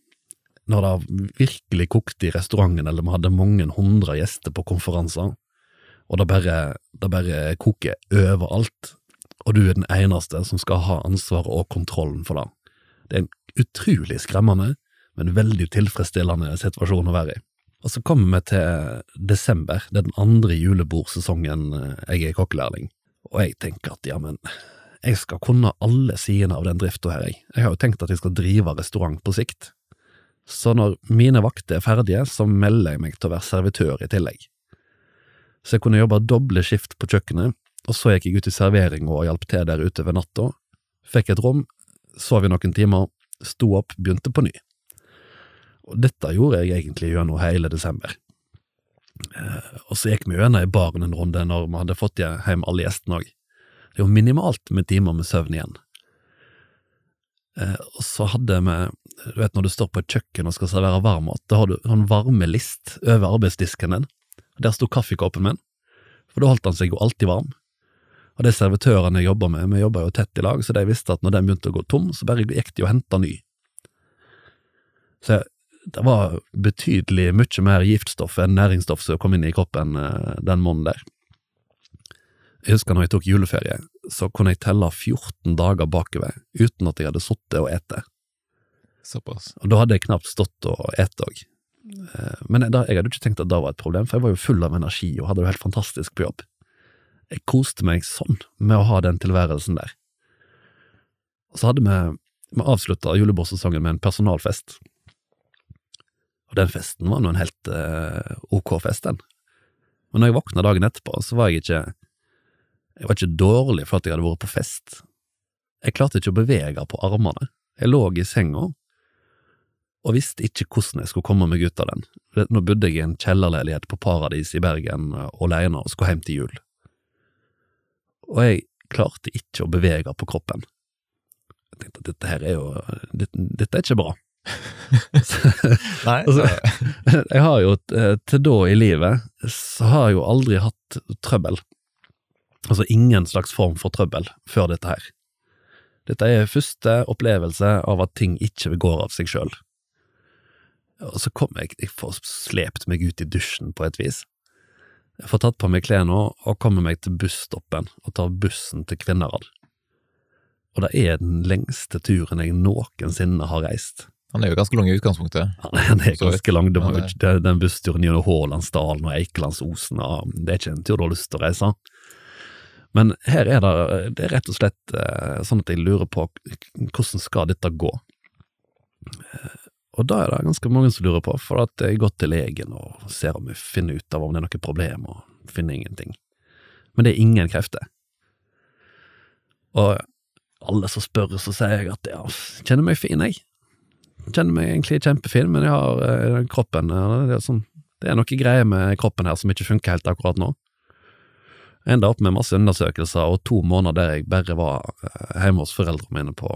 Når det virkelig kokte i restauranten, eller vi hadde mange hundre gjester på konferanser, og det bare, det bare koker overalt, og du er den eneste som skal ha ansvaret og kontrollen for det. Det er utrolig skremmende, men veldig tilfredsstillende situasjon å være i. Og så kommer vi til desember, det er den andre julebordsesongen jeg er kokkelærling, og jeg tenker at ja, men jeg skal kunne alle sidene av den drifta her, jeg. Jeg har jo tenkt at jeg skal drive restaurant på sikt. Så når mine vakter er ferdige, så melder jeg meg til å være servitør i tillegg så jeg kunne jobbe doble skift på kjøkkenet, og så gikk jeg ut i servering og hjalp til der ute ved natta, fikk et rom, sov i noen timer, sto opp, begynte på ny. Og dette gjorde jeg egentlig gjennom hele desember. Eh, og så gikk vi gjennom i baren en runde når vi hadde fått hjem alle gjestene òg. Det er jo minimalt med timer med søvn igjen. Eh, og så hadde vi, du vet når du står på et kjøkken og skal servere varmmat, da har du en varmelist over arbeidsdisken din. Der sto kaffekoppen min, for da holdt han seg jo alltid varm. Og de servitørene jeg jobber med, vi jobber jo tett i lag, så de visste at når den begynte å gå tom, så bare gikk de og henta ny. Så det var betydelig mye mer giftstoff enn næringsstoff som kom inn i kroppen eh, den måneden der. Jeg husker når jeg tok juleferie, så kunne jeg telle 14 dager bakover uten at jeg hadde sittet og ete. Såpass. Og da hadde jeg knapt stått og ete òg. Eh, men da, jeg hadde ikke tenkt at det var et problem, for jeg var jo full av energi og hadde det helt fantastisk på jobb. Jeg koste meg sånn med å ha den tilværelsen der. Og så hadde vi, vi avslutta julebordsesongen med en personalfest. Og den festen var nå en helt uh, ok fest, den. Men når jeg våkna dagen etterpå, så var jeg ikke Jeg var ikke dårlig for at jeg hadde vært på fest. Jeg klarte ikke å bevege på armene. Jeg lå i senga og visste ikke hvordan jeg skulle komme meg ut av den. Nå bodde jeg i en kjellerleilighet på Paradis i Bergen alene og skulle hjem til jul. Og jeg klarte ikke å bevege på kroppen. Jeg tenkte at dette her er jo Dette, dette er ikke bra. Nei, altså, jeg har jo eh, til da i livet så har jeg jo aldri hatt trøbbel. Altså ingen slags form for trøbbel før dette her. Dette er første opplevelse av at ting ikke går av seg sjøl. Og så kom jeg, jeg får slept meg ut i dusjen på et vis. Jeg får tatt på meg klærne og kommer meg til busstoppen og tar bussen til Kvinnherad. Og det er den lengste turen jeg noensinne har reist. Han er jo ganske lang i utgangspunktet. Han er ganske lang. Det var jo den bussturen gjennom Hålandsdalen og Eikelandsosen, og det er ikke en tur du har lyst til å reise. Men her er det, det er rett og slett eh, sånn at jeg lurer på hvordan skal dette gå? Og da er det ganske mange som lurer på, for at jeg går til legen og ser om jeg finner ut av om det er noe problem, og finner ingenting. Men det er ingen krefter. Og alle som spør, så sier jeg at ja, kjenner meg fin, jeg. Kjenner meg egentlig kjempefin, men jeg har eh, kroppen det, er sånn, det er noe greier med kroppen her som ikke funker helt akkurat nå. Enda opp med masse undersøkelser og to måneder der jeg bare var eh, hjemme hos foreldrene mine på,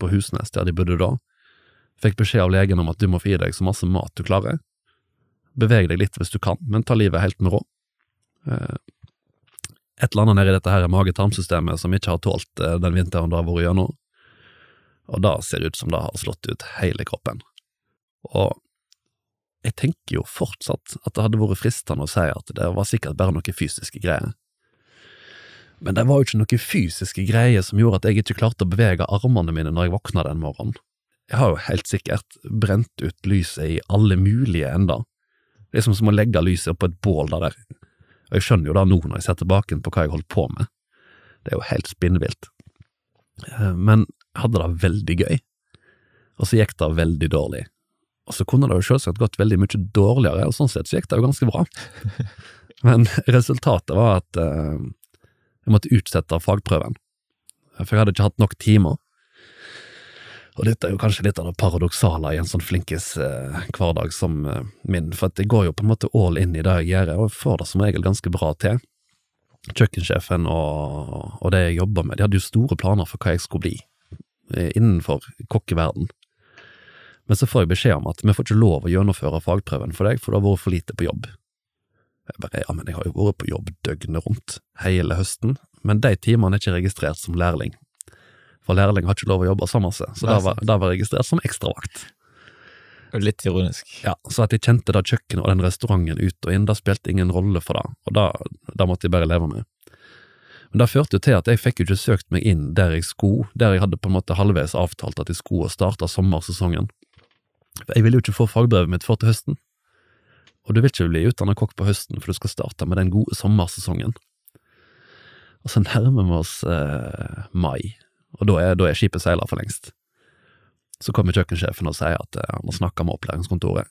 på Husnes, der de bodde da Fikk beskjed av legen om at du må få i deg så masse mat du klarer. Beveg deg litt hvis du kan, men ta livet helt med råd. Eh, et eller annet nedi dette her mage-tarmsystemet som ikke har tålt eh, den vinteren det har vært gjennom, og da ser det ut som det har slått ut hele kroppen. Og jeg tenker jo fortsatt at det hadde vært fristende å si at det var sikkert bare noe fysiske greier. Men det var jo ikke noe fysiske greier som gjorde at jeg ikke klarte å bevege armene mine når jeg våkna den morgenen. jeg har jo helt sikkert brent ut lyset i alle mulige ender. Det er som, som å legge lyset oppå et bål der. Og jeg skjønner jo da nå når jeg ser tilbake på hva jeg holdt på med. Det er jo helt spinnvilt. Eh, men hadde det veldig gøy, og så gikk det veldig dårlig. Og så kunne det jo selvsagt gått veldig mye dårligere, og sånn sett så gikk det jo ganske bra. Men resultatet var at eh, jeg måtte utsette fagprøven, for jeg hadde ikke hatt nok timer. Og dette er jo kanskje litt av det paradoksale i en sånn flinkis eh, hverdag som eh, min, for at jeg går jo på en måte all in i det jeg gjør, og får det som regel ganske bra til. Kjøkkensjefen og, og det jeg jobber med, de hadde jo store planer for hva jeg skulle bli innenfor kokkeverden. Men så får jeg beskjed om at vi får ikke lov å gjennomføre fagprøven for deg, for du har vært for lite på jobb. Jeg bare, ja, men jeg har jo vært på jobb døgnet rundt, hele høsten, men de timene er ikke registrert som lærling. For lærling har ikke lov å jobbe så masse, så det var, var registrert som ekstravakt. Litt ironisk. Ja, så at jeg kjente da kjøkkenet og den restauranten ut og inn, det spilte ingen rolle for det, og det måtte jeg bare leve med. Men det førte jo til at jeg fikk jo ikke søkt meg inn der jeg skulle, der jeg hadde på en måte halvveis avtalt at jeg skulle starte sommersesongen. For jeg ville jo ikke få fagbrevet mitt før til høsten, og du vil ikke bli utdannet kokk på høsten, for du skal starte med den gode sommersesongen. Og så nærmer vi oss eh, mai, og da er, da er skipet seila for lengst. Så kommer kjøkkensjefen og sier at eh, han har snakka med opplæringskontoret.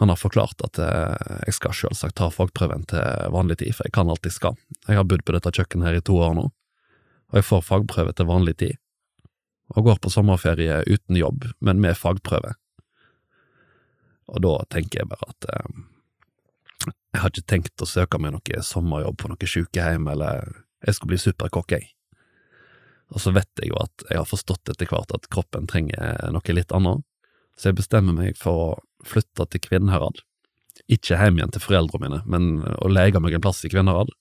Han har forklart at eh, jeg skal selvsagt ta fagprøven til vanlig tid, for jeg kan alt jeg skal. Jeg har bodd på dette kjøkkenet her i to år nå, og jeg får fagprøve til vanlig tid. Og går på sommerferie uten jobb, men med fagprøve. Og da tenker jeg bare at eh, jeg har ikke tenkt å søke meg noe sommerjobb på noe sykehjem, eller jeg skal bli superkokk, jeg. Og så vet jeg jo at jeg har forstått etter hvert at kroppen trenger noe litt annet, så jeg bestemmer meg for å flytte til Kvinnherad. Ikke hjem igjen til foreldrene mine, men å lege meg en plass i Kvinnherad.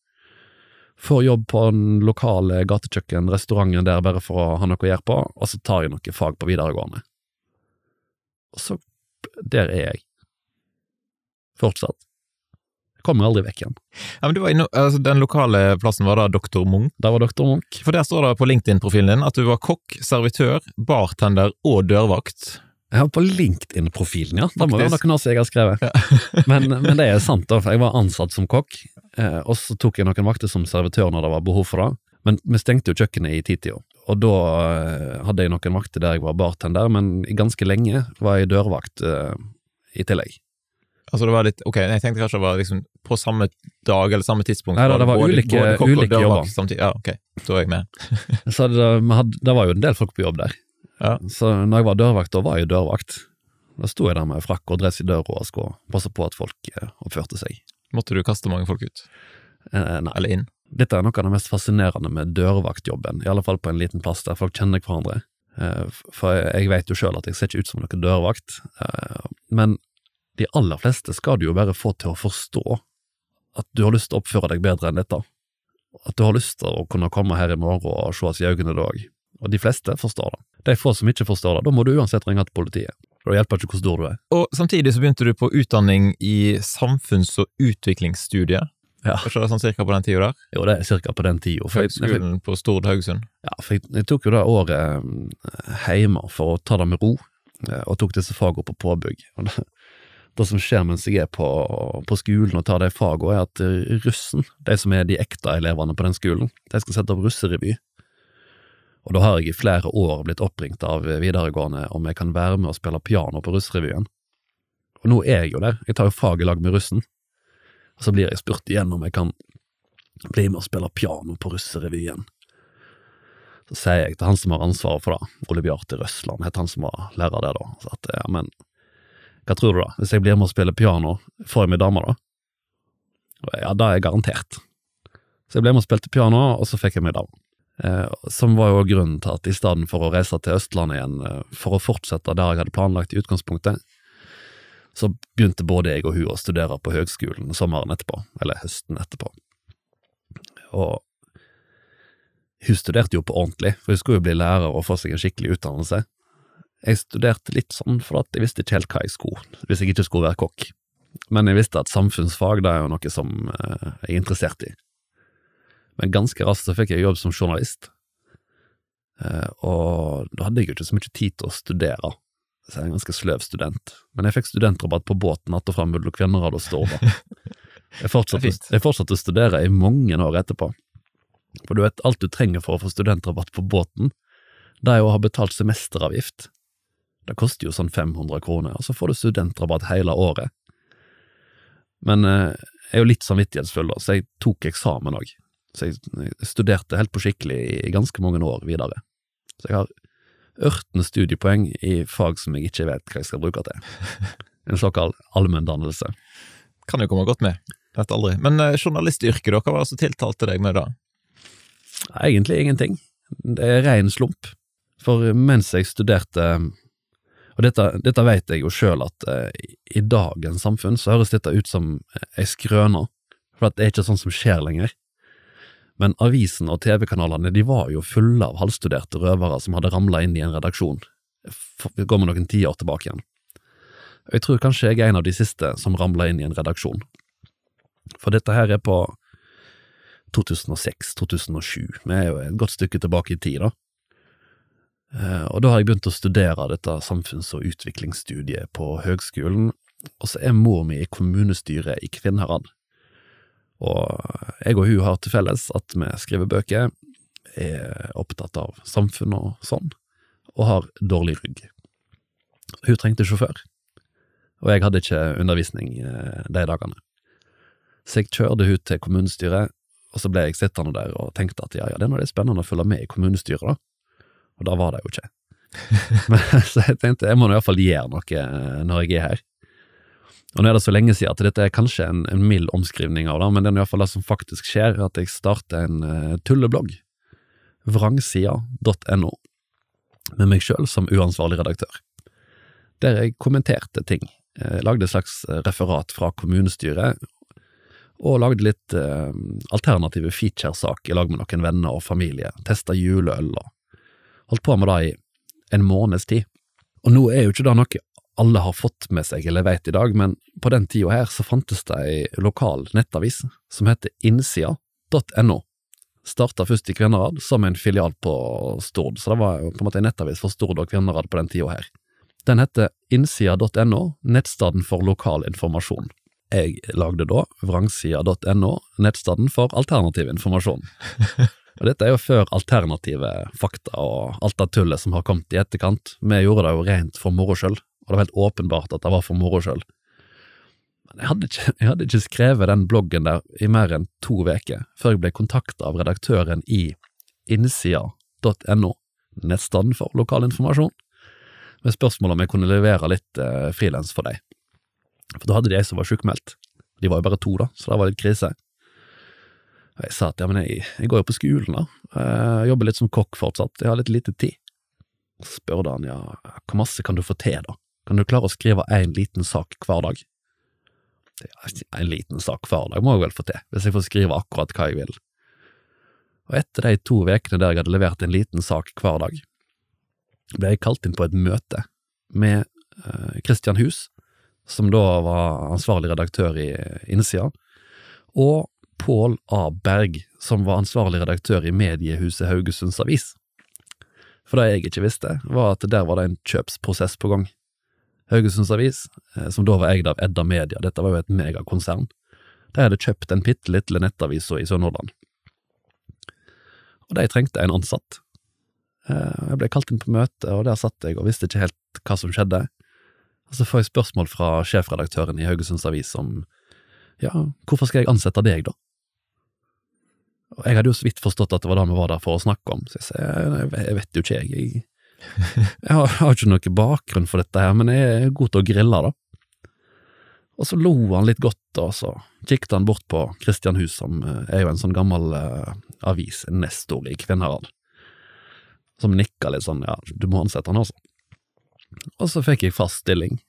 Får jobb på den lokale gatekjøkkenrestauranten der bare for å ha noe å gjøre på, og så tar jeg noe fag på videregående. Og så der er jeg. Fortsatt. Jeg kommer aldri vekk igjen. Ja, men du var inno, altså, Den lokale plassen var da Doktor Munch? Der var Doktor Munch. For der står det på LinkedIn-profilen din at du var kokk, servitør, bartender og dørvakt. Jeg har på LinkedIn-profilen, ja. Da må være noen år siden jeg har skrevet. Ja. men, men, det er sant, da. For jeg var ansatt som kokk, eh, og så tok jeg noen vakter som servitør når det var behov for det. Men vi stengte jo kjøkkenet i titida, og da eh, hadde jeg noen vakter der jeg var bartender, men ganske lenge var jeg dørvakt uh, i tillegg. Altså det var litt, ok, Jeg tenkte kanskje det var liksom på samme dag eller samme tidspunkt. Nei, da, det var både, ulike, både ulike jobber. Samtidig. Ja, ok, da er jeg med. så det, hadde, det, var jo en del folk på jobb der. Ja. Så når jeg var dørvakt, da var jeg dørvakt. Da sto jeg der med frakk og dress i døra og skulle passe på at folk eh, oppførte seg. Måtte du kaste mange folk ut? Eh, nei. Eller inn? Dette er noe av det mest fascinerende med dørvaktjobben, i alle fall på en liten plass der folk kjenner hverandre. Eh, for jeg vet jo sjøl at jeg ser ikke ut som noen dørvakt, eh, men de aller fleste skal du jo bare få til å forstå at du har lyst til å oppføre deg bedre enn dette. At du har lyst til å kunne komme her i morgen og se oss i øynene i òg. Og de fleste forstår det. De få som ikke forstår det, da må du uansett ringe til politiet. Det hjelper ikke hvor stor du er. Og samtidig så begynte du på utdanning i samfunns- og utviklingsstudiet. Ja. Var ikke det sånn cirka på den tida der? Jo, det er cirka på den tida. Høgskolen på Stord Haugesund? Ja, for jeg, jeg, tok jo det året eh, hjemme for å ta det med ro, eh, og tok disse fagene på påbygg. Og det, det som skjer mens jeg er på, på skolen og tar de fagene, er at eh, russen, de som er de ekte elevene på den skolen, de skal sette opp russerevy. Og da har jeg i flere år blitt oppringt av videregående om jeg kan være med og spille piano på russrevyen. Og nå er jeg jo der, jeg tar jo fag i lag med russen. Og så blir jeg spurt igjen om jeg kan bli med og spille piano på russerevyen. Så sier jeg til han som har ansvaret for det, Ole Bjarte Røsland, het han som var lærer der da, så at ja, men hva tror du da, hvis jeg blir med og spiller piano, får jeg meg dame da? Ja, det er garantert. Så jeg ble med og spilte piano, og så fikk jeg meg dame. Eh, som var jo grunnen til at i stedet for å reise til Østlandet igjen eh, for å fortsette der jeg hadde planlagt i utgangspunktet, så begynte både jeg og hun å studere på høgskolen sommeren etterpå, eller høsten etterpå. Og hun studerte jo på ordentlig, for hun skulle jo bli lærer og få seg en skikkelig utdannelse. Jeg studerte litt sånn for at jeg visste ikke helt hva jeg skulle, hvis jeg ikke skulle være kokk. Men jeg visste at samfunnsfag det er jo noe som eh, jeg er interessert i. Men ganske raskt så fikk jeg jobb som journalist. Eh, og da hadde jeg jo ikke så mye tid til å studere, så jeg er en ganske sløv student. Men jeg fikk studentrabatt på båten att og fram mellom Kvennerad og Stord. Jeg fortsatte, jeg fortsatte å studere i mange år etterpå. For du vet, alt du trenger for å få studentrabatt på båten, det er jo å ha betalt semesteravgift. Det koster jo sånn 500 kroner, og så får du studentrabatt hele året. Men eh, jeg er jo litt samvittighetsfull, da, så jeg tok eksamen òg. Så jeg, studerte helt på skikkelig i ganske mange år videre. Så jeg har ørten studiepoeng i fag som jeg ikke vet hva jeg skal bruke til. En såkalt allmenndannelse. Kan jo komme godt med. Vet aldri. Men eh, journalistyrket, da, hva var det som tiltalte deg med det? Egentlig ingenting. Det er ren slump. For mens jeg studerte, og dette, dette vet jeg jo sjøl at eh, i dagens samfunn så høres dette ut som ei skrøne, for at det er ikke sånn som skjer lenger. Men avisen og TV-kanalene de var jo fulle av halvstuderte røvere som hadde ramla inn i en redaksjon. det går med noen tiår tilbake igjen. Og Jeg tror kanskje jeg er en av de siste som ramla inn i en redaksjon. For dette her er på 2006-2007, vi er jo et godt stykke tilbake i tid, da. Eh, Og da har jeg begynt å studere dette samfunns- og utviklingsstudiet på høgskolen, og så er mor mi i kommunestyret i Kvinnherad. Og jeg og hun har til felles at vi skriver bøker, er opptatt av samfunn og sånn, og har dårlig rygg. Hun trengte sjåfør, og jeg hadde ikke undervisning eh, de dagene. Så jeg kjørte hun til kommunestyret, og så ble jeg sittende der og tenkte at ja, ja, det er spennende å følge med i kommunestyret, da. Og da var det jo ikke. Men, så jeg tenkte jeg må nå iallfall gjøre noe eh, når jeg er her. Og nå er det så lenge siden at dette er kanskje en, en mild omskrivning av det, men det er iallfall det som faktisk skjer, at jeg starter en uh, tulleblogg, vrangsida.no, med meg sjøl som uansvarlig redaktør, der jeg kommenterte ting, Jeg lagde et slags referat fra kommunestyret, og lagde litt eh, alternative featuresak i lag med noen venner og familie, testa juleøl og holdt på med det i en måneds tid. Og nå er jo ikke det noe alle har fått med seg eller vet i dag, men på den tida her så fantes det ei lokal nettavis som heter innsida.no. Starta først i Kvennerad som en filial på Stord, så det var jo på en måte en nettavis for Stord og Kvennerad på den tida her. Den heter innsida.no, nettstaden for lokal informasjon. Jeg lagde da vrangsida.no, nettstaden for alternativ informasjon. Og dette er jo før alternative fakta og alt det tullet som har kommet i etterkant. Vi gjorde det jo rent for moro skyld, og det var helt åpenbart at det var for moro skyld. Men jeg hadde, ikke, jeg hadde ikke skrevet den bloggen der i mer enn to uker før jeg ble kontakta av redaktøren i innsida.no, nettstedet for lokal informasjon, med spørsmål om jeg kunne levere litt eh, frilans for dem. For da hadde de ei som var sjukmeldt. De var jo bare to, da, så det var litt krise. Og jeg sa at ja, men jeg, jeg går jo på skolen, da. Jeg jobber litt som kokk fortsatt, jeg har litt lite tid. Så spurte han ja, hvor masse kan du få til, da? Kan du klare å skrive én liten sak hver dag? En liten sak hver dag må jeg vel få til, hvis jeg får skrive akkurat hva jeg vil. Og etter de to ukene der jeg hadde levert en liten sak hver dag, ble jeg kalt inn på et møte med eh, Christian Hus, som da var ansvarlig redaktør i Innsida, og Pål A. Berg, som var ansvarlig redaktør i mediehuset Haugesunds Avis. For det jeg ikke visste, var at der var det en kjøpsprosess på gang. Haugesunds Avis, eh, som da var eid av Edda Media, dette var jo et megakonsern, de hadde kjøpt den bitte lille nettavisa i Sør-Nordland. Og de trengte en ansatt. Eh, Jeg ble kalt inn på møte, og der satt jeg og visste ikke helt hva som skjedde. Og så får jeg spørsmål fra sjefredaktøren i Haugesunds Avis om ja, hvorfor skal jeg ansette deg, da? Og jeg hadde jo så vidt forstått at det var det vi var der for å snakke om, så jeg sier jeg, vet jo ikke, jeg. Jeg, jeg har, har ikke noe bakgrunn for dette her, men jeg er god til å grille, da. Og så lo han litt godt, og så kikket han bort på Christian Hus, som eh, er jo en sånn gammel eh, avis, nestor i Kvinnherad, som nikka litt sånn, ja, du må ansette han også. Og så fikk jeg fast stilling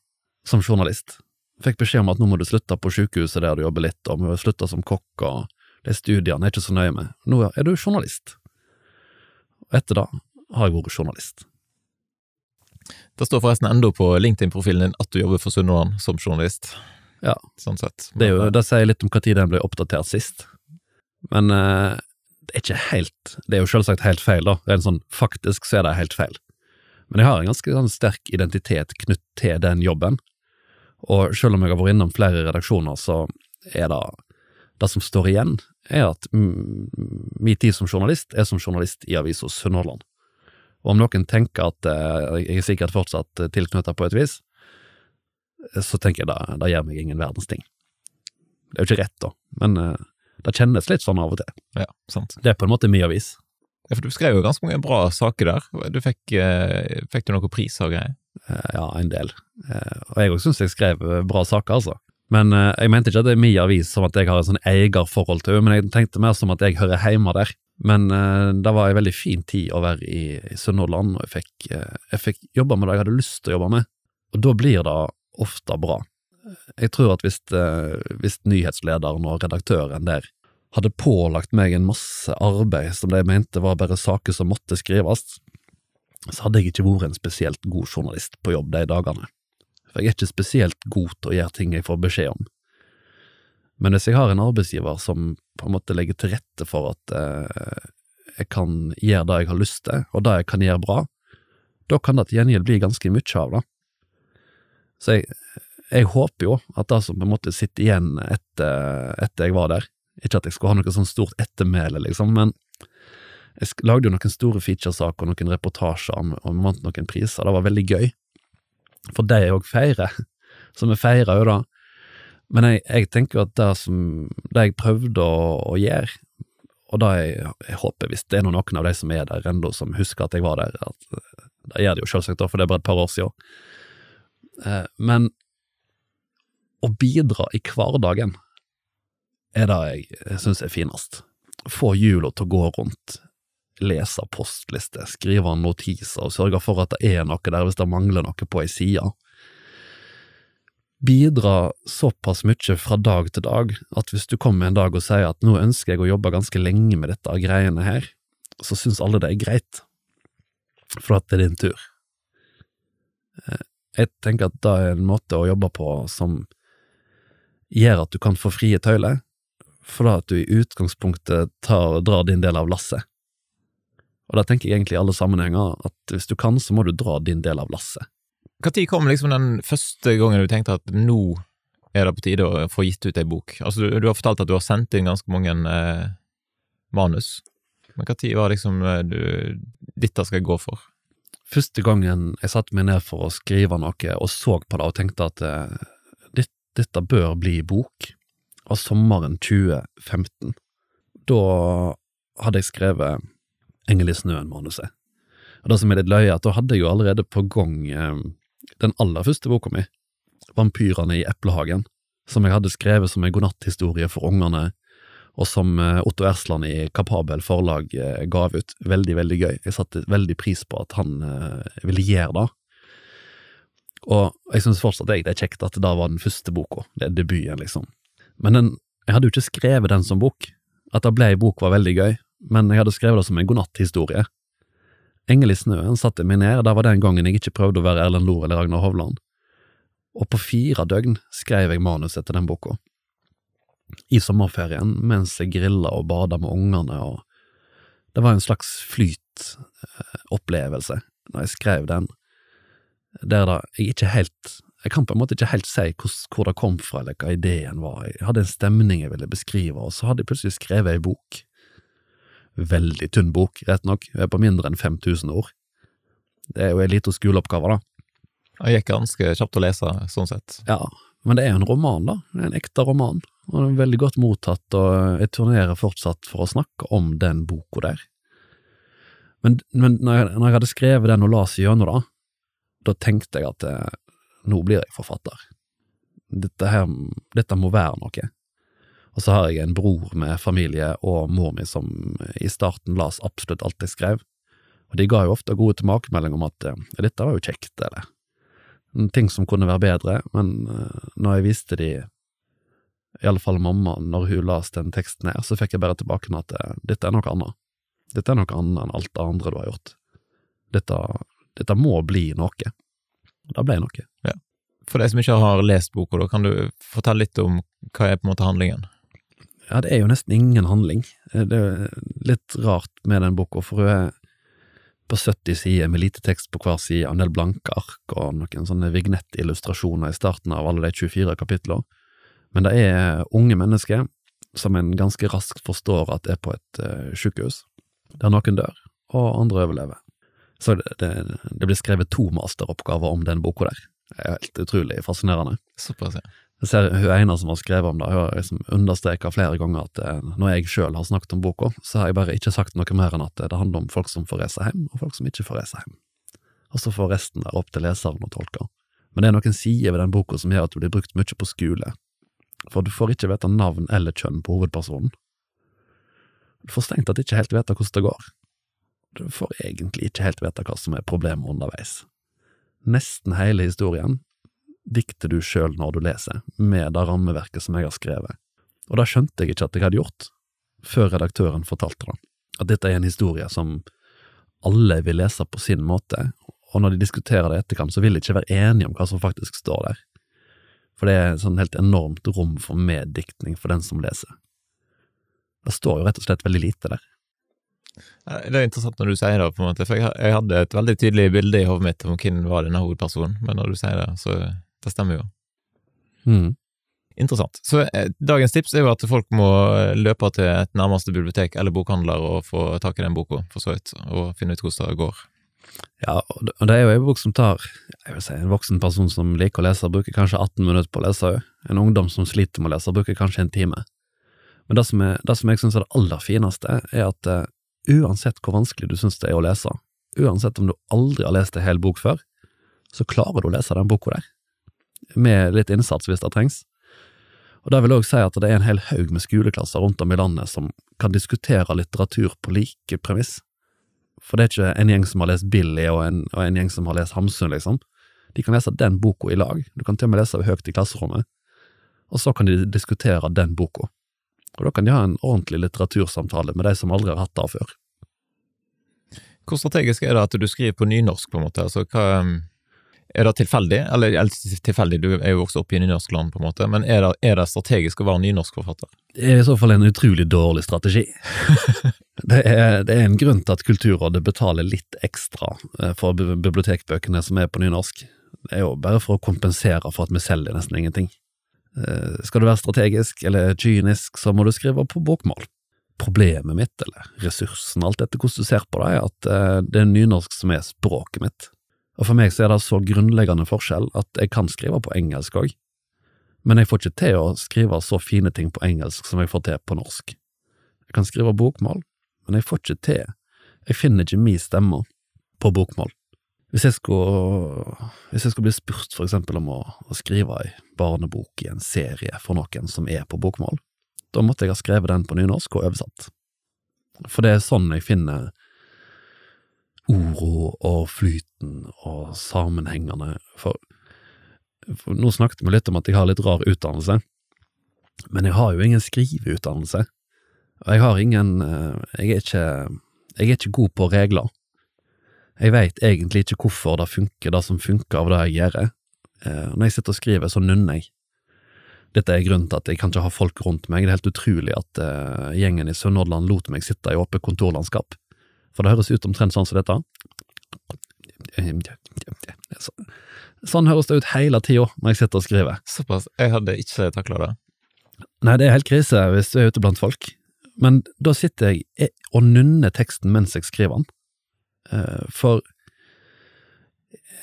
som journalist. Fikk beskjed om at nå må du slutte på sykehuset der du jobber litt, og må slutte som kokk, og de studiene er jeg ikke så nøye med. Nå er du journalist. Og etter det har jeg vært journalist. Det står forresten enda på LinkedIn-profilen din at du jobber for Sunnhordland som journalist. Ja. Sånn sett. Det, er jo, det sier litt om når den ble oppdatert sist. Men uh, det er ikke helt Det er jo selvsagt helt feil, da. Det er en sånn, faktisk så er det helt feil. Men jeg har en ganske sånn, sterk identitet knytt til den jobben. Og selv om jeg har vært innom flere redaksjoner, så er det det som står igjen, er at min tid som journalist er som journalist i avisa Sunnhordland. Og om noen tenker at eh, jeg er sikkert fortsatt tilknyttet på et vis, så tenker jeg da, da gjør meg ingen verdens ting. Det er jo ikke rett, da, men eh, det kjennes litt sånn av og til. Ja, sant. Det er på en måte min avis. Ja, for du skrev jo ganske mange bra saker der. Du fikk, eh, fikk du noen priser og greier? Eh, ja, en del. Eh, og jeg òg syns jeg skrev bra saker, altså. Men jeg mente ikke at det er min avis som at jeg har et sånn eierforhold til henne, men jeg tenkte mer som at jeg hører hjemme der. Men det var en veldig fin tid å være i, i Sunnhordland, og jeg fikk, jeg fikk jobba med det jeg hadde lyst til å jobbe med. Og da blir det ofte bra. Jeg tror at hvis, hvis nyhetslederen og redaktøren der hadde pålagt meg en masse arbeid som de mente var bare saker som måtte skrives, så hadde jeg ikke vært en spesielt god journalist på jobb de dagene. For jeg er ikke spesielt god til å gjøre ting jeg får beskjed om. Men hvis jeg har en arbeidsgiver som på en måte legger til rette for at eh, jeg kan gjøre det jeg har lyst til, og det jeg kan gjøre bra, da kan det til gjengjeld bli ganske mye av det. Så jeg, jeg håper jo at det som på en måte sitter igjen etter, etter jeg var der, ikke at jeg skulle ha noe sånn stort ettermæle, liksom, men jeg lagde jo noen store featuresaker og noen reportasjer og vant noen priser. Det var veldig gøy. For det jeg òg feirer. Så vi feirer jo da. Men jeg, jeg, tenker at det som det jeg prøvde å, å gjøre, og da jeg, jeg, håper, hvis det er noen av de som er der ennå, som husker at jeg var der, at det gjør det jo selvsagt, for det er bare et par år siden. Eh, men å bidra i hverdagen er det jeg syns er finest. Få hjula til å gå rundt, lese postlister, skrive notiser og sørge for at det er noe der hvis det mangler noe på ei side. Bidra såpass mye fra dag til dag at hvis du kommer en dag og sier at nå ønsker jeg å jobbe ganske lenge med dette greiene her, så syns alle det er greit, for at det er din tur. Eh, jeg tenker at det er en måte å jobbe på som gjør at du kan få frie tøyler, fordi at du i utgangspunktet tar, drar din del av lasset. Og da tenker jeg egentlig i alle sammenhenger at hvis du kan, så må du dra din del av lasset. Når kom liksom den første gangen du tenkte at nå er det på tide å få gitt ut ei bok? Altså, du, du, har fortalt at du har sendt inn ganske mange eh, manus, men når var liksom eh, du Dette skal jeg gå for? Første gangen jeg satte meg ned for å skrive noe og så på det og tenkte at eh, dette bør bli bok, av sommeren 2015. Da hadde jeg skrevet Engel i snøen-manuset. Og Det som er litt løye, at da hadde jeg jo allerede på gang eh, den aller første boka mi, Vampyrene i eplehagen, som jeg hadde skrevet som en godnatthistorie for ungene, og som eh, Otto Ersland i Kapabel forlag ga gav ut. Veldig, veldig gøy. Jeg satte veldig pris på at han eh, ville gjøre det. Og jeg synes fortsatt det er kjekt at det da var den første boka, det er debuten, liksom. Men den, jeg hadde jo ikke skrevet den som bok. At det ble ei bok var veldig gøy, men jeg hadde skrevet det som en godnatthistorie. Engel i snøen satte meg ned, der var den gangen jeg ikke prøvde å være Erlend Lohr eller Ragnar Hovland. Og på fire døgn skrev jeg manuset til den boka. I sommerferien, mens jeg grilla og bada med ungene, og det var en slags flytopplevelse når jeg skrev den, der da jeg ikke helt jeg kan på en måte ikke helt si hvor, hvor, det kom fra, eller hva ideen var. Jeg hadde en stemning jeg ville beskrive, og så hadde jeg plutselig skrevet ei bok. Veldig tynn bok, rett nok, er på mindre enn 5000 ord. Det er jo ei lita skoleoppgave, da. Det gikk ganske kjapt å lese, sånn sett. Ja, men det er jo en roman, da. En ekte roman, og den er veldig godt mottatt, og jeg turnerer fortsatt for å snakke om den boka der. Men, men når, jeg, når, jeg, hadde skrevet den og las gjennom, da, da tenkte jeg at eh, nå blir jeg forfatter. Dette, her, dette må være noe. Og så har jeg en bror med familie og mor mi som i starten las absolutt alt jeg skrev, og de ga jo ofte gode tilbakemeldinger om at dette var jo kjekt, eller ting som kunne være bedre, men uh, når jeg viste de, i alle fall mamma, når hun las den teksten her, så fikk jeg bare tilbake med at dette er noe annet. Dette er noe annet enn alt det andre du har gjort. Dette, dette må bli noe. Det ble noe. Ja. For de som ikke har lest boka, da kan du fortelle litt om hva er på en måte handlingen? Ja, det er jo nesten ingen handling. Eh, Det er litt rart med den boka, for hun er på 70 sider med lite tekst på hver side, en del blanke ark og noen sånne vignettillustrasjoner i starten av alle de 24 kapitlene. Men det er unge mennesker som en ganske raskt forstår at er på et uh, sykehus, der noen dør, og andre overlever. Så det, det, det blir skrevet to masteroppgaver om den boka der. Det er helt utrolig fascinerende. Såpass, ja. Jeg ser hun ene som har skrevet om det, hun har liksom understreka flere ganger at eh, når jeg sjøl har snakket om boka, så har jeg bare ikke sagt noe mer enn at det handler om folk som får reise hjem, og folk som ikke får reise hjem. Og så får resten være opp til leseren å tolke. Men det er noen sider ved den boka som gjør at du blir brukt mye på skole, for du får ikke vite navn eller kjønn på hovedpersonen. Du får strengt tatt ikke helt vite hvordan det går. Du får egentlig ikke helt vite hva som er problemet underveis. Nesten hele historien dikter du sjøl når du leser, med det rammeverket som jeg har skrevet. Og det skjønte jeg ikke at jeg hadde gjort, før redaktøren fortalte det. At dette er en historie som alle vil lese på sin måte, og når de diskuterer det i etterkant, så vil de ikke være enige om hva som faktisk står der. For det er sånn helt enormt rom for meddiktning for den som leser. Det står jo rett og slett veldig lite der. Det er interessant når du sier det, på en måte, for jeg hadde et veldig tydelig bilde i hodet mitt om hvem var denne hovedpersonen, men når du sier det, så det stemmer jo. Mm. Interessant. Så eh, dagens tips er jo at folk må løpe til et nærmeste bibliotek eller bokhandler og få tak i den boka, for så vidt, og finne ut hvordan det går. Ja, og det- er jo en bok som tar jeg vil si, En voksen person som liker å lese, bruker kanskje 18 minutter på å lese. òg. En ungdom som sliter med å lese, bruker kanskje en time. Men det som, er, det som jeg syns er det aller fineste, er at uh, uansett hvor vanskelig du syns det er å lese, uansett om du aldri har lest en hel bok før, så klarer du å lese den boka der. Med litt innsats hvis det trengs. Og det vil òg si at det er en hel haug med skoleklasser rundt om i landet som kan diskutere litteratur på like premiss. For det er ikke en gjeng som har lest Billy og en, og en gjeng som har lest Hamsun, liksom. De kan lese den boka i lag, du kan til og med lese høyt i klasserommet, og så kan de diskutere den boka. Og da kan de ha en ordentlig litteratursamtale med de som aldri har hatt det før. Hvor strategisk er det at du skriver på nynorsk, på en måte? Altså, hva, er det tilfeldig? Eller, eller tilfeldig, du er jo også opp i nynorskland, på en måte, men er det, er det strategisk å være nynorskforfatter? Det er i så fall en utrolig dårlig strategi. det, er, det er en grunn til at Kulturrådet betaler litt ekstra eh, for bibliotekbøkene som er på nynorsk. Det er jo bare for å kompensere for at vi selger nesten ingenting. Eh, Skal du være strategisk eller kynisk, så må du skrive på bokmål. Problemet mitt, eller ressursen, alt etter hvordan du ser på det, er at eh, det er nynorsk som er språket mitt. Og for meg så er det så grunnleggende forskjell at jeg kan skrive på engelsk òg, men jeg får ikke til å skrive så fine ting på engelsk som jeg får til på norsk. Jeg kan skrive bokmål, men jeg får ikke til, jeg finner ikke min stemme på bokmål. Hvis jeg skulle, hvis jeg skulle bli spurt for eksempel om å, å skrive ei barnebok i en serie for noen som er på bokmål, da måtte jeg ha skrevet den på nynorsk og oversatt. For det er sånn jeg finner orda og flyten og sammenhengene, for, for nå snakket vi litt om at jeg har litt rar utdannelse, men jeg har jo ingen skriveutdannelse, og jeg har ingen, eh, jeg er ikke, jeg er ikke god på regler. Jeg veit egentlig ikke hvorfor det funker, det som funker av det jeg gjør. Eh, Når jeg sitter og skriver, så nunner jeg. Dette er grunnen til at jeg kan ikke ha folk rundt meg. Det er helt utrolig at eh, gjengen i Sunnhordland lot meg sitte i åpent kontorlandskap. For det høres ut omtrent sånn som dette. Sånn høres det ut hele tida når jeg sitter og skriver. Såpass. Jeg hadde ikke takla det. Nei, det er helt krise hvis du er ute blant folk. Men da sitter jeg og nunner teksten mens jeg skriver den. Eh, For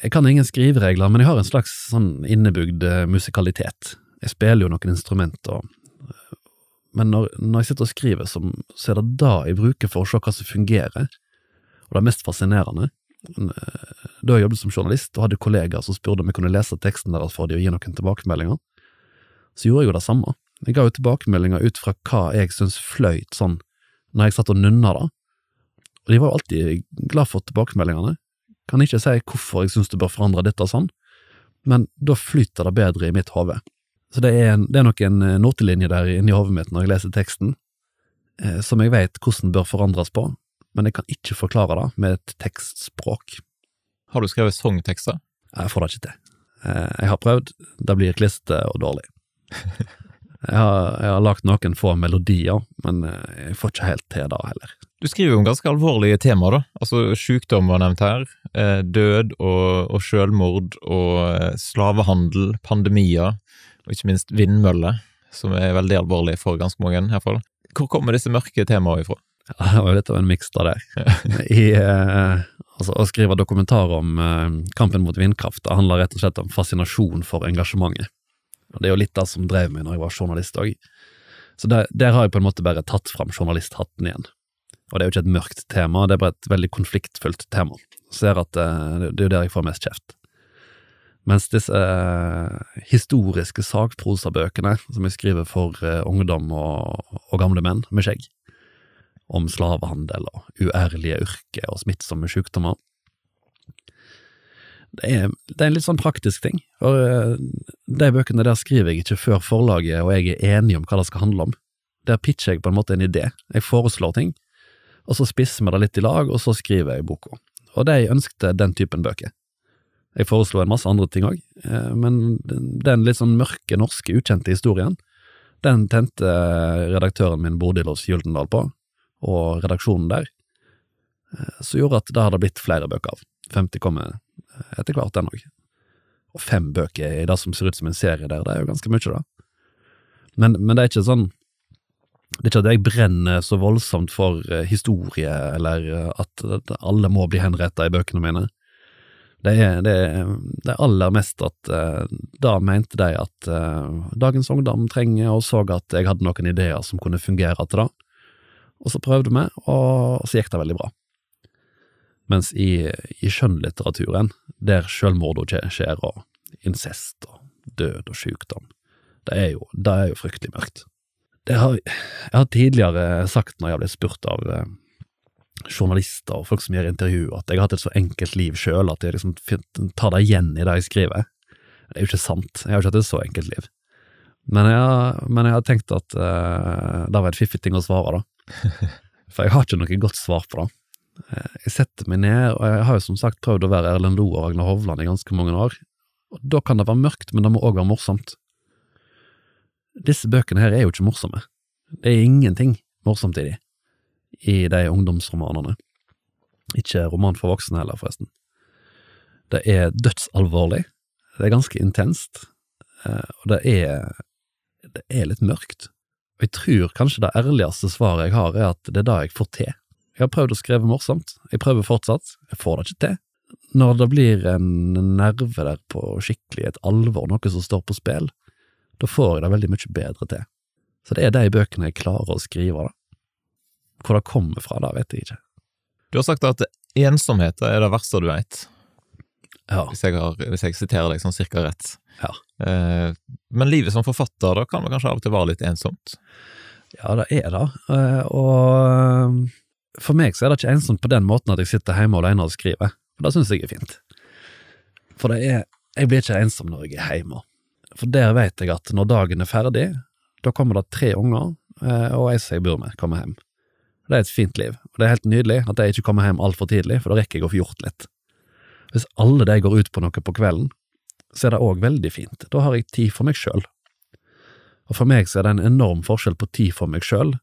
jeg kan ingen skriveregler, men jeg har en slags sånn innebygd eh, musikalitet. Jeg spiller jo noen instrumenter, eh, men når, når jeg sitter og skriver, så, så er det da jeg bruker for å se hva som fungerer. Og det mest fascinerende. Eh, Da jeg jobbet som journalist og hadde kollegaer som spurte om jeg kunne lese teksten deres for dem og gi noen tilbakemeldinger, så gjorde jeg jo det samme. Jeg ga jo tilbakemeldinger ut fra hva jeg syntes fløyt sånn når jeg satt og nunna det, og de var jo alltid glad for tilbakemeldingene. Kan ikke si hvorfor jeg syns du bør forandre dette og sånn, men da flyter det bedre i mitt hode. Så det er, en, det er nok en eh, notelinje der inni hodet mitt når jeg leser teksten, eh, som jeg vet hvordan bør forandres på, men jeg kan ikke forklare det med et tekstspråk. Har du skrevet sangtekster? Jeg får det ikke til. Eh, Jeg har prøvd, det blir klissete og dårlig. Jeg har, jeg har lagt noen få melodier, men eh, jeg får ikke helt til det heller. Du skriver jo om ganske alvorlige temaer, da. Altså sykdom var nevnt her. Eh, død og, og selvmord og eh, slavehandel, pandemier, og ikke minst vindmøller, som er veldig alvorlig for ganske mange, fall. Hvor kommer disse mørke temaene ifra? Ja, det var jo litt av en miks av det. I, eh, altså, å skrive dokumentar om eh, kampen mot vindkraft det handler rett og slett om fascinasjon for engasjementet. Og Det er jo litt det som drev meg når jeg var journalist òg. Så der, der har jeg på en måte bare tatt fram journalisthatten igjen. Og det er jo ikke et mørkt tema, det er bare et veldig konfliktfullt tema. Ser at eh, det, det er jo der jeg får mest kjeft. Mens disse eh, historiske sakprosabøkene som jeg skriver for eh, ungdom og, og gamle menn med skjegg, om slavehandel og uærlige yrker og smittsomme sykdommer, det er, det er en litt sånn praktisk ting. For eh, de bøkene der skriver jeg ikke før forlaget og jeg er enig om hva det skal handle om. Der pitcher jeg på en måte en idé. Jeg foreslår ting, og så spisser vi det litt i lag, og så skriver jeg boka. Og de ønskte den typen bøker. Jeg foreslo en masse andre ting òg, men den litt sånn mørke, norske, ukjente historien, den tente redaktøren min Bodil Gyldendal på, og redaksjonen der, som gjorde at det hadde blitt flere bøker av. 50 kommer etter hvert, den òg. Og fem bøker i det som ser ut som en serie der, det er jo ganske mye, da. Men, men det er ikke sånn det er ikke at jeg brenner så voldsomt for historie, eller at alle må bli henrettet i bøkene mine. Det er, det, det aller mest at uh, da mente de at uh, dagens ungdom trenger, og så at jeg hadde noen ideer som kunne fungere til det. Og så prøvde vi, og så gikk det veldig bra. Mens i, i skjønnlitteraturen, der selvmord skjer, og incest og død og sykdom, det er jo, det er jo fryktelig mørkt. Har, jeg har tidligere sagt når jeg har blitt spurt av uh, journalister og folk som gjør intervju, at jeg har hatt et så enkelt liv sjøl at jeg liksom tar det igjen i det jeg skriver. Det er jo ikke sant, jeg har ikke hatt et så enkelt liv. Men jeg men jeg har tenkt at uh, det var en fiffig ting å svare, da. For jeg har ikke noe godt svar på det. Jeg setter meg ned, og jeg har jo som sagt prøvd å være Erlend Loe og Ragnar Hovland i ganske mange år. Og Da kan det være mørkt, men det må òg være morsomt. Disse bøkene her er jo ikke morsomme. Det er ingenting morsomt i de, i de ungdomsromanene. Ikke roman for voksne heller, forresten. Det er dødsalvorlig, det er ganske intenst, og det er, det er litt mørkt. Og jeg tror kanskje det ærligste svaret jeg har, er at det er det jeg får til. Jeg har prøvd å skrive morsomt, jeg prøver fortsatt, jeg får det ikke til. Når det blir en nerve der på skikkelig et alvor, noe som står på spill, da får jeg det veldig mye bedre til. Så det er de bøkene jeg klarer å skrive, da. Hvor det kommer fra, da vet jeg ikke. Du har sagt at ensomhet er det verste du veit, Ja. hvis, jeg har- hvis jeg siterer deg sånn cirka rett. Ja. Eh, men livet som forfatter, da kan vel kanskje av og til være litt ensomt? Ja, det er det, Eh, og for meg så er det ikke ensomt på den måten at jeg sitter hjemme alene og skriver, for det syns jeg er fint. For det er, jeg blir ikke ensom når jeg er hjemme, for der vet jeg at når dagen er ferdig, da kommer det tre unger, eh, og ei som jeg bor med, kommer hjem. Det er et fint liv, og det er helt nydelig at jeg ikke kommer hjem altfor tidlig, for da rekker jeg å få gjort litt. Hvis alle de går ut på noe på kvelden, så er det òg veldig fint, da har jeg tid for meg sjøl. Og for meg så er det en enorm forskjell på tid for meg sjøl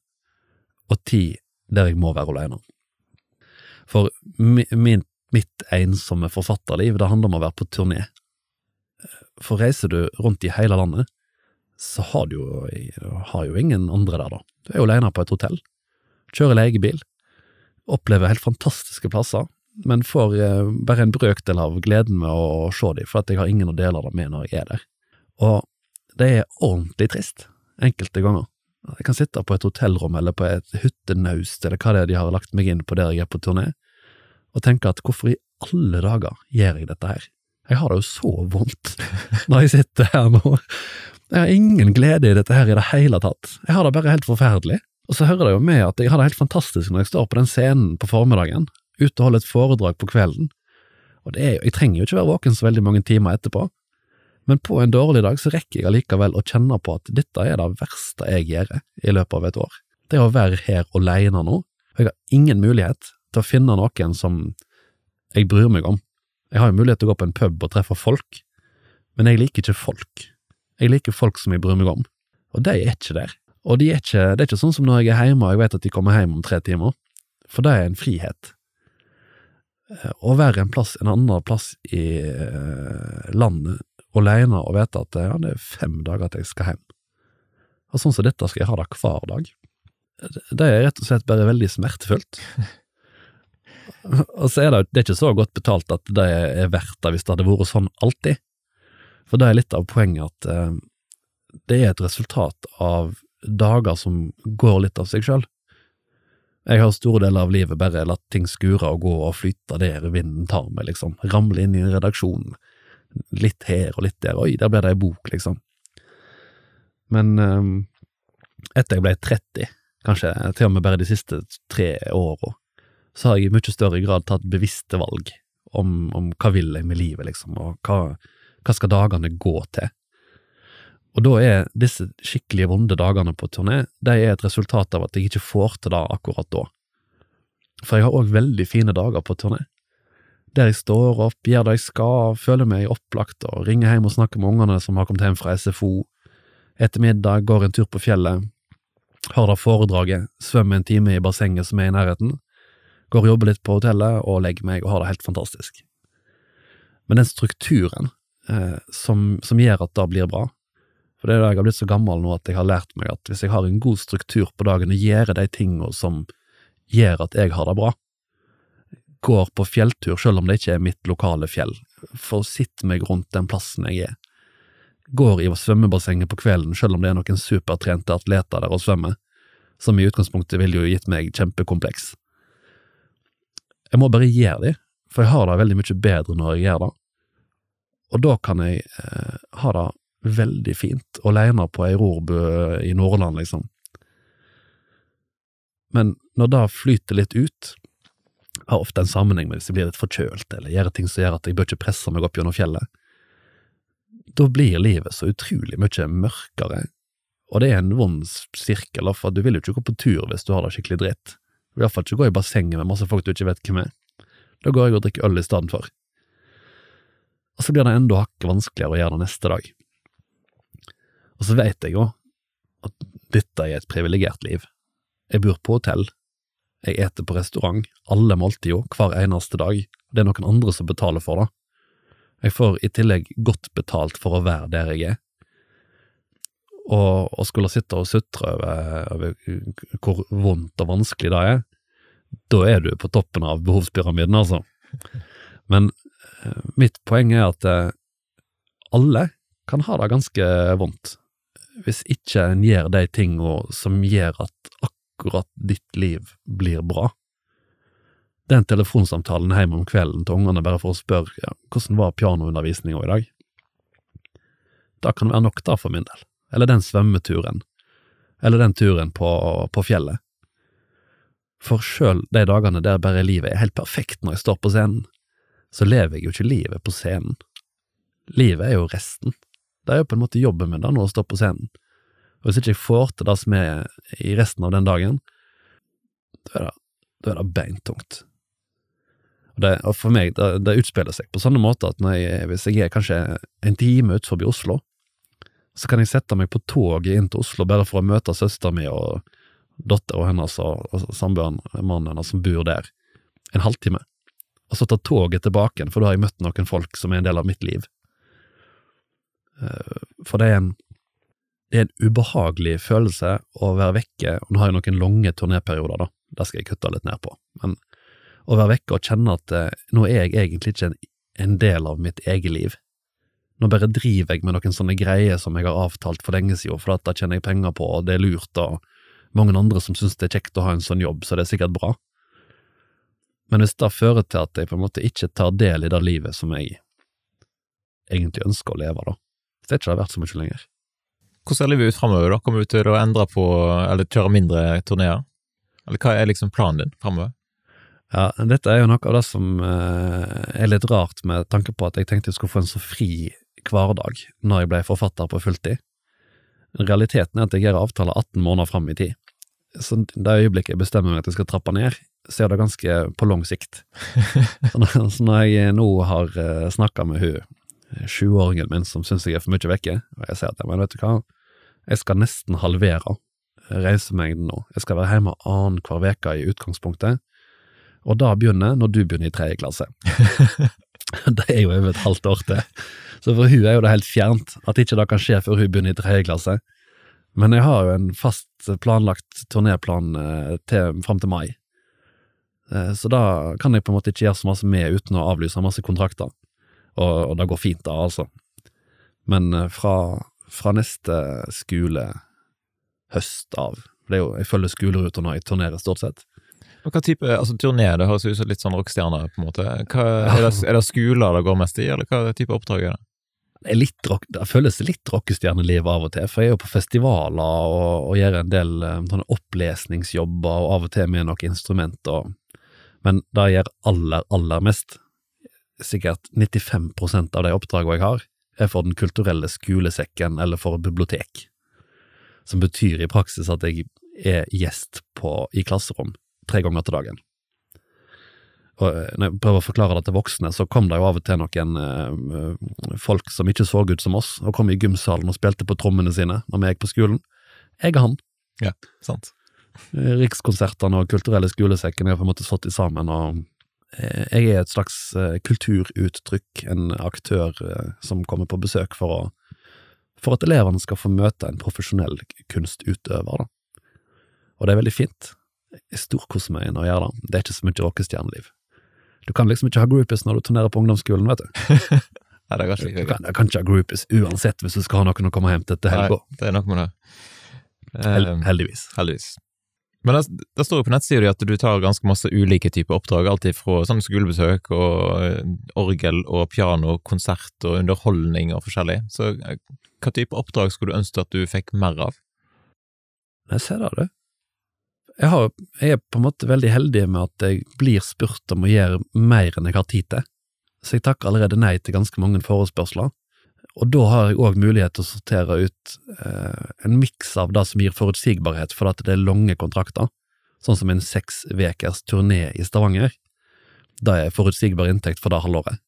og tid der jeg må være alene. For min, mitt ensomme forfatterliv, det handler om å være på turné. For reiser du rundt i hele landet, så har du jo, har jo ingen andre der, da. Du er jo alene på et hotell. Kjører legebil. Opplever helt fantastiske plasser, men får eh, bare en brøkdel av gleden med å se dem, for at jeg har ingen å dele det med når jeg er der. Og det er ordentlig trist, enkelte ganger. Jeg kan sitte på et hotellrom eller på et hyttenaust eller hva det er de har lagt meg inn på der jeg er på turné, og tenke at hvorfor i alle dager gjør jeg dette her? Jeg har det jo så vondt når jeg sitter her nå. Jeg har ingen glede i dette her i det hele tatt. Jeg har det bare helt forferdelig. Og så hører det jo med at jeg har det helt fantastisk når jeg står på den scenen på formiddagen, ute og holde et foredrag på kvelden. Og det er jo, jeg trenger jo ikke være våken så veldig mange timer etterpå, men på en dårlig dag så rekker jeg allikevel å kjenne på at dette er det verste jeg gjør i løpet av et år. Det å være her alene nå, og jeg har ingen mulighet til å finne noen som jeg bryr meg om. Jeg har jo mulighet til å gå på en pub og treffe folk, men jeg liker ikke folk. Jeg liker folk som jeg bryr meg om. Og de er ikke der. Og de er ikke, det er ikke sånn som når jeg er hjemme og jeg vet at de kommer hjem om tre timer, for det er en frihet. Eh, å være en plass, en annen plass i eh, landet alene og vite at ja, det er fem dager til jeg skal hjem. Og sånn som dette skal jeg ha det hver dag. Det er rett og slett bare veldig smertefullt. og så er det, det er ikke så godt betalt at det er verdt det hvis det hadde vært sånn alltid. For det er litt av poenget at eh, det er et resultat av dager som går litt av seg sjøl. Jeg har store deler av livet bare latt ting skure og gå og flyte der vinden tar meg, liksom. Ramle inn i en redaksjon. Litt her og litt der. Oi, der ble det ei bok, liksom. Men um, etter jeg ble 30, kanskje til og med bare de siste tre åra, så har jeg i mye større grad tatt bevisste valg om, om hva vil jeg med livet, liksom, og hva, hva skal dagene gå til? Og da er disse skikkelig vonde dagene på turné de er et resultat av at jeg ikke får til det akkurat da. For jeg har òg veldig fine dager på turné, der jeg står opp, gjør det jeg skal, føler meg opplagt og ringer hjem og snakker med ungene som har kommet hjem fra SFO, etter middag går en tur på fjellet, har det foredraget, svømmer en time i bassenget som er i nærheten, går og jobber litt på hotellet og legger meg og har det helt fantastisk. Men den strukturen eh, som, som gjør at det blir bra, for det er da jeg har blitt så gammel nå at jeg har lært meg at hvis jeg har en god struktur på dagen og gjør de tingene som gjør at jeg har det bra, går på fjelltur selv om det ikke er mitt lokale fjell, får sitte meg rundt den plassen jeg er, går i svømmebassenget på kvelden selv om det er noen supertrente atleter der og svømmer, som i utgangspunktet ville jo gitt meg kjempekompleks. Jeg må bare gjøre det, for jeg har det veldig mye bedre når jeg gjør det, og da kan jeg eh, ha det veldig fint alene på ei rorbø i Nordland, liksom. Men når det flyter litt ut, har ofte en sammenheng med hvis jeg blir litt forkjølt eller gjør ting som gjør at jeg bør ikke presse meg opp gjennom fjellet, da blir livet så utrolig mye mørkere, og det er en vond sirkel, for du vil jo ikke gå på tur hvis du har det skikkelig dritt. Du vil iallfall ikke gå i bassenget med masse folk du ikke vet hvem er. Da går jeg og drikker øl i stedet for. Og så blir det enda hakket vanskeligere å gjøre det neste dag. Og så vet jeg jo at dette er et privilegert liv. Jeg bor på hotell, jeg eter på restaurant, alle måltider, hver eneste dag, det er noen andre som betaler for det. Jeg får i tillegg godt betalt for å være der jeg er. Og å skulle sitte og sutre over, over hvor vondt og vanskelig det er, da er du på toppen av behovspyramiden, altså. Men eh, mitt poeng er at eh, alle kan ha det ganske vondt hvis ikke en gjør de tinga som gjør at akkurat ditt liv blir bra. Den telefonsamtalen hjemme om kvelden til ungene bare for å spørre hvordan var pianoundervisninga i dag, da kan det være nok da for min del, eller den svømmeturen, eller den turen på, på fjellet. For sjøl de dagene der bare livet er helt perfekt når jeg står på scenen, så lever jeg jo ikke livet på scenen. Livet er jo resten. Det er jo på en måte jobben min da, nå å stå på scenen. Og hvis ikke jeg får til det som er i resten av den dagen, da er det, da er det beintungt. Og, det, og for meg, det, det, utspiller seg på sånne måter at jeg, hvis jeg er kanskje en time ut forbi Oslo, så kan jeg sette meg på toget inn til Oslo bare for å møte søstera mi og dattera hennes og, og samboeren, mannen hennes, som bor der, en halvtime. Og så ta toget tilbake igjen, for da har jeg møtt noen folk som er en del av mitt liv. Eh, for det er en det er en ubehagelig følelse å være vekke, og nå har jeg noen lange turnéperioder, da, det skal jeg kutte litt ned på, men å være vekke og kjenne at eh, nå er jeg egentlig ikke en, en, del av mitt eget liv. Nå bare driver jeg med noen sånne greier som jeg har avtalt for lenge siden, for da tjener jeg penger på, og det er lurt, og mange andre som synes det er kjekt å ha en sånn jobb, så det er sikkert bra. Men hvis det fører til at jeg på en måte ikke tar del i det livet som jeg egentlig ønsker å leve, da, så er det har verdt så mye lenger. Hvordan ser livet ut framover? Kommer du til å endre på, eller kjøre mindre turneer? Eller hva er liksom planen din framover? Ja, dette er jo noe av det som eh, er litt rart med tanke på at jeg tenkte jeg skulle få en så fri hverdag når jeg ble forfatter på fulltid. Realiteten er at jeg gjør avtaler 18 måneder fram i tid. Så det øyeblikket jeg bestemmer meg at jeg skal trappe ned, så er det ganske på lang sikt. så når jeg nå har eh, snakka med hun sjuåringen min som syns jeg er for mye vekke, og jeg sier at men vet du hva, Jeg skal nesten halvere reisemengden nå. Jeg skal være hjemme annenhver uke i utgangspunktet, og da begynner når du begynner i tredje klasse. det er jo over et halvt år til, så for hun er jo det helt fjernt at ikke det kan skje før hun begynner i tredje klasse. Men jeg har jo en fast planlagt turnéplan eh, til, fram til mai, eh, så da kan jeg på en måte ikke gjøre så masse med uten å avlyse masse kontrakter, og, og det går fint da, altså. Men eh, fra, fra neste skole høst av, det er jo, jeg følger skoleruta når jeg turnerer stort sett, og hva type altså turné, det høres ut som litt sånn rockestjerne, på en måte. Hva, er, det, er, det, skoler det går mest i, eller hva type oppdrag er det? Det, er litt rock, det føles litt rockestjerneliv av og til, for jeg er jo på festivaler og, og gjør en del um, sånne opplesningsjobber, og av og til med noen instrumenter, men det jeg gjør aller, aller mest, sikkert 95% av de oppdragene jeg har, er for Den kulturelle skolesekken eller for bibliotek, som betyr i praksis at jeg er gjest på, i klasserom tre ganger til dagen. Og eh, når jeg prøver å forklare det til voksne, så kom det jo av og til noen øh, folk som ikke så ut som oss, og kom i gymsalen og spilte på trommene sine når vi gikk på skolen. Jeg er han. Ja, sant. Rikskonsertene og Kulturelle skolesekken har på en måte fått i sammen, og jeg er et slags kulturuttrykk, en aktør som kommer på besøk for, å, for at elevene skal få møte en profesjonell kunstutøver. Da. Og det er veldig fint jeg storkoser meg når jeg gjør det. Det er ikke så mye rockestjerneliv. Du kan liksom ikke ha groupies når du turnerer på ungdomsskolen, vet du. Nei, det er kanskje ikke. Du kan, kan, ikke ha groupies uansett hvis du skal ha noen å komme hjem til etter helga. Det er nok med det. Hel eh, heldigvis. Heldigvis. Men det, det står jo på nettsida di at du tar ganske masse ulike typer oppdrag, alltid fra sånn skolebesøk og eh, orgel og piano, konsert og underholdning og forskjellig. Så eh, hva type oppdrag skulle du ønske at du fikk mer av? Jeg ser det, du jeg, har, jeg, er på en måte veldig heldig med at jeg blir spurt om å gjøre mer enn jeg har tid til, så jeg takker allerede nei til ganske mange forespørsler. Og da har jeg òg mulighet til å sortere ut eh, en miks av det som gir forutsigbarhet, for at det er lange kontrakter, sånn som en seks ukers turné i Stavanger. Det er forutsigbar inntekt for det halvåret.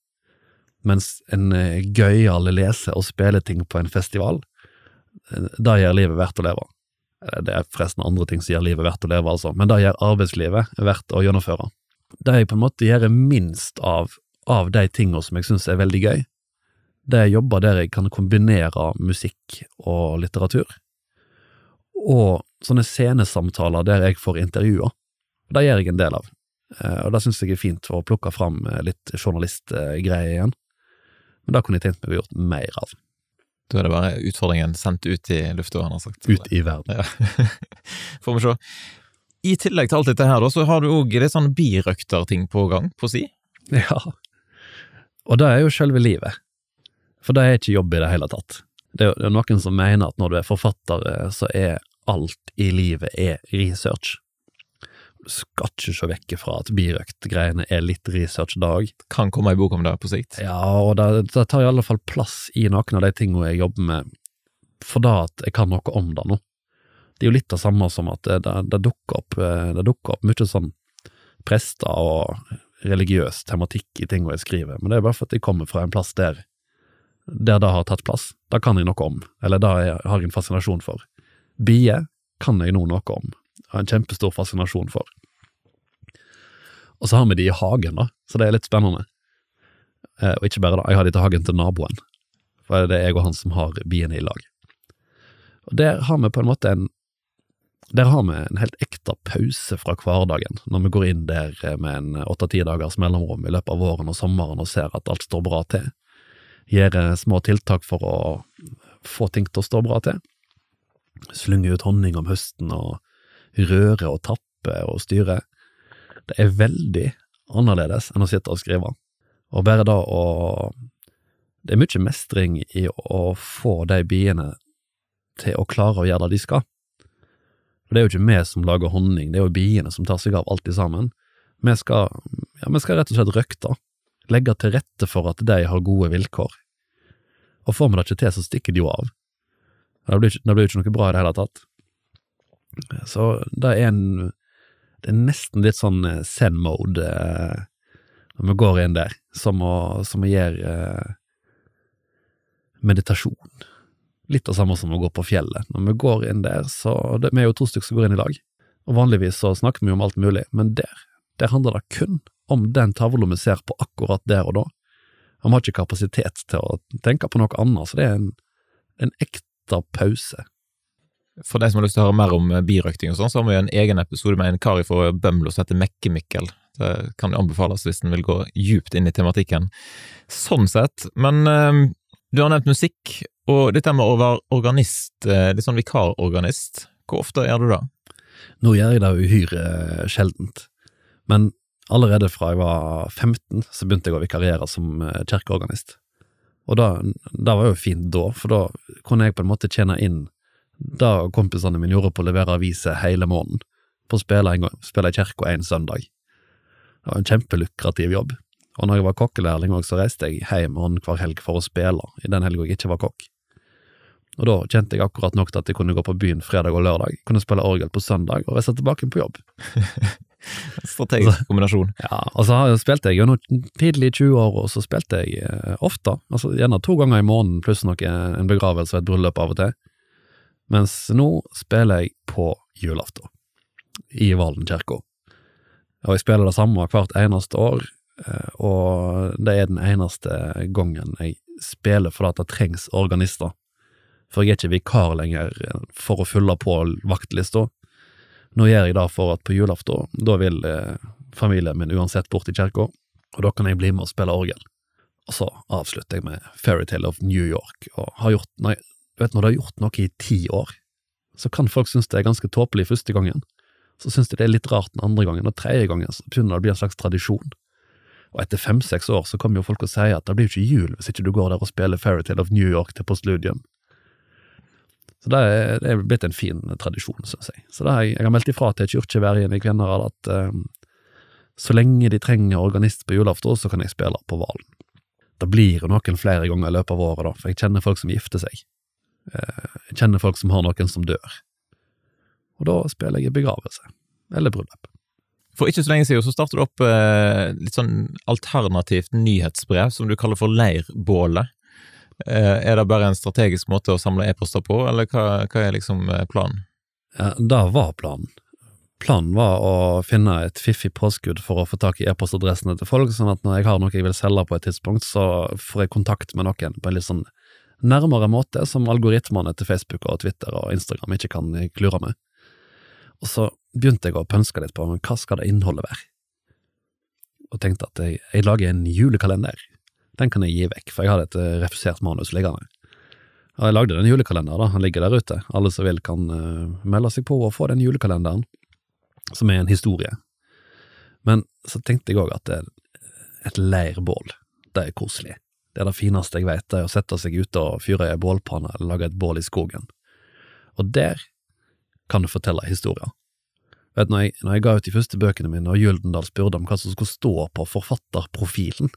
Mens en eh, gøyal lese- og spilleting på en festival, eh, det gjør livet verdt å leve. Eh, det er forresten andre ting som gjør livet verdt å leve, altså, men det gjør arbeidslivet verdt å gjennomføre. Det jeg på en måte gjør minst av, av de tingene som jeg synes er veldig gøy, det er jobber der jeg kan kombinere musikk og litteratur, og sånne scenesamtaler der jeg får intervjuer. Det gjør jeg en del av, eh, og det synes jeg er fint for å plukke fram eh, litt journalistgreier igjen, men det kunne jeg tenkt meg å gjort mer av. Da er det bare utfordringen sendt ut i lufta, han har sagt. Ut i verden. Ja. Får vi se. I tillegg til alt dette her, så har du òg litt sånn birøkterting på gang, på si? Ja, og det er jo selve livet. For det er ikke jobb i det hele tatt. Det er, jo noen som mener at når du er forfatter, så er alt i livet er research Du skal ikke se vekk fra at birøkt-greiene er litt research dag. Kan komme ei bok om det på sikt? Ja, og det, det, tar i alle fall plass i noen av de tingene jeg jobber med, for da at jeg kan noe om det nå. Det er jo litt det samme som at det, det, det dukker opp, eh, det dukker opp mye sånn prester og religiøs tematikk i tingene jeg skriver, men det er bare for at jeg kommer fra en plass der der det har tatt plass. Det kan jeg noe om, eller det har jeg en fascinasjon for. Bier kan jeg nå noe om, har en kjempestor fascinasjon for. Og så har vi de i hagen, da, så det er litt spennende. Eh, og ikke bare da, jeg har de til hagen til naboen, for det er jeg og han som har biene i lag. Og der har vi på en måte en der har vi en helt ekte pause fra hverdagen, når vi går inn der med en åtte-ti dagers mellomrom i løpet av våren og sommeren og ser at alt står bra til. Gjør små tiltak for å få ting til å stå bra til. Slynge ut honning om høsten og røre og tappe og styre. Det er veldig annerledes enn å sitte og skrive. Og bare da å Det er mye mestring i å få de biene til å klare å gjøre det de skal. For det er jo ikke vi som lager honning, det er jo biene som tar seg av alt sammen. Vi skal, ja, vi skal rett og slett røkte, legge til rette for at de har gode vilkår. Og får vi det ikke til, så stikker de jo av. Det blir, det blir ikke noe bra i det hele tatt. Så det er en Det er nesten litt sånn eh, zen-mode eh, når vi går inn der, som å, som å gjøre eh, meditasjon. litt av samme som å gå på fjellet. Når vi går inn der, så det, Vi er jo to stykker som går inn i lag, og vanligvis så snakker vi om alt mulig, men der, der handler det kun om den tavla vi ser på akkurat der og da. Vi har ikke kapasitet til å tenke på noe annet, så det er en, en ekte pause. For de som har lyst til å høre mer om birøkting og sånn, så har vi en egen episode med en kar fra Bømlo som heter Mekke-Mikkel. Det kan anbefales hvis en vil gå djupt inn i tematikken. Sånn sett. Men øh, du har nevnt musikk, og dette med å være organist, eh, litt sånn vikarorganist, hvor ofte gjør du det? Nå gjør jeg det uhyre sjeldent, men allerede fra jeg var 15 så begynte jeg å vikariere som eh, kirkeorganist. Og det var jo fint da, for da kunne jeg på en måte tjene inn det kompisene mine gjorde på å levere aviser hele måneden, på å spille, en gang, spille i kirka en søndag. Det var en kjempelukrativ jobb. Og når jeg var kokkelærling så reiste jeg hjem annenhver helg for å spille, i den helga jeg ikke var kokk. Og da kjente jeg akkurat nok til at jeg kunne gå på byen fredag og lørdag, kunne spille orgel på søndag og reise tilbake på jobb. Strategisk kombinasjon. Ja, og så spilte jeg gjennom tidlig i 20-år, og så spilte jeg eh, ofte, altså gjerne to ganger i måneden, pluss noe, en begravelse og et bryllup av og til. Mens nå spiller jeg på julaften, i Valen kirke. Og jeg spiller det samme hvert eneste år, eh, og det er den eneste gangen jeg spiller fordi det trengs organister. For jeg er ikke vikar lenger eh, for å fylle på vaktlista. Nå gjør jeg det for at på julaften, da vil eh, familien min uansett bort i kirka, og da kan jeg bli med og spille orgel. Og så avslutter jeg med Fairytale of New York, og har gjort, nei, vet når du har gjort noe i ti år, så kan folk synes det er ganske tåpelig første gangen, så synes de det er litt rart den andre gangen, og tredje gangen så begynner det å bli en slags tradisjon. Og etter fem–seks år så kommer jo folk og sier at det blir ikke jul hvis ikke du går der og spiller Fairytale of New York til postludium. Så det er, det er blitt en fin tradisjon, synes jeg. Så det er, jeg har meldt ifra til kirkevergen i Kvinnherad at um, så lenge de trenger organist på julaften, så kan jeg spille på Valen. Det blir jo noen flere ganger i løpet av året, da, for jeg kjenner folk som gifter seg. Uh, jeg kjenner folk som har noen som dør. Og da spiller jeg i begravelse, eller bryllup. For ikke så lenge siden så startet du opp eh, litt sånn alternativt nyhetsbrev som du kaller for Leirbålet. Eh, er det bare en strategisk måte å samle e-poster på, eller hva, hva, er liksom eh, planen? Ja, det var planen. Planen var å finne et fiffig påskudd for å få tak i e-postadressene til folk, sånn at når jeg har noe jeg vil selge på et tidspunkt, så får jeg kontakt med noen på en litt sånn nærmere måte, som algoritmene til Facebook og Twitter og Instagram ikke kan klure med. Og så begynte jeg å pønske litt på men hva skal det innholdet være, og tenkte at jeg, jeg lager en julekalender den kan jeg gi vekk, for jeg hadde et eh, refusert manus liggende. Og jeg lagde den julekalenderen, da, han ligger der ute, alle som vil kan uh, melde seg på og få den julekalenderen, som er en historie. Men så tenkte jeg òg at det, et leirbål, det er koselig. Det er det fineste jeg vet, det er å sette seg ute og fyre i ei bålpanne eller lage et bål i skogen. Og der kan du fortelle historier. Vet, når, jeg, når jeg ga ut de første bøkene mine, og Gyldendal spurte om hva som skulle stå på forfatterprofilen,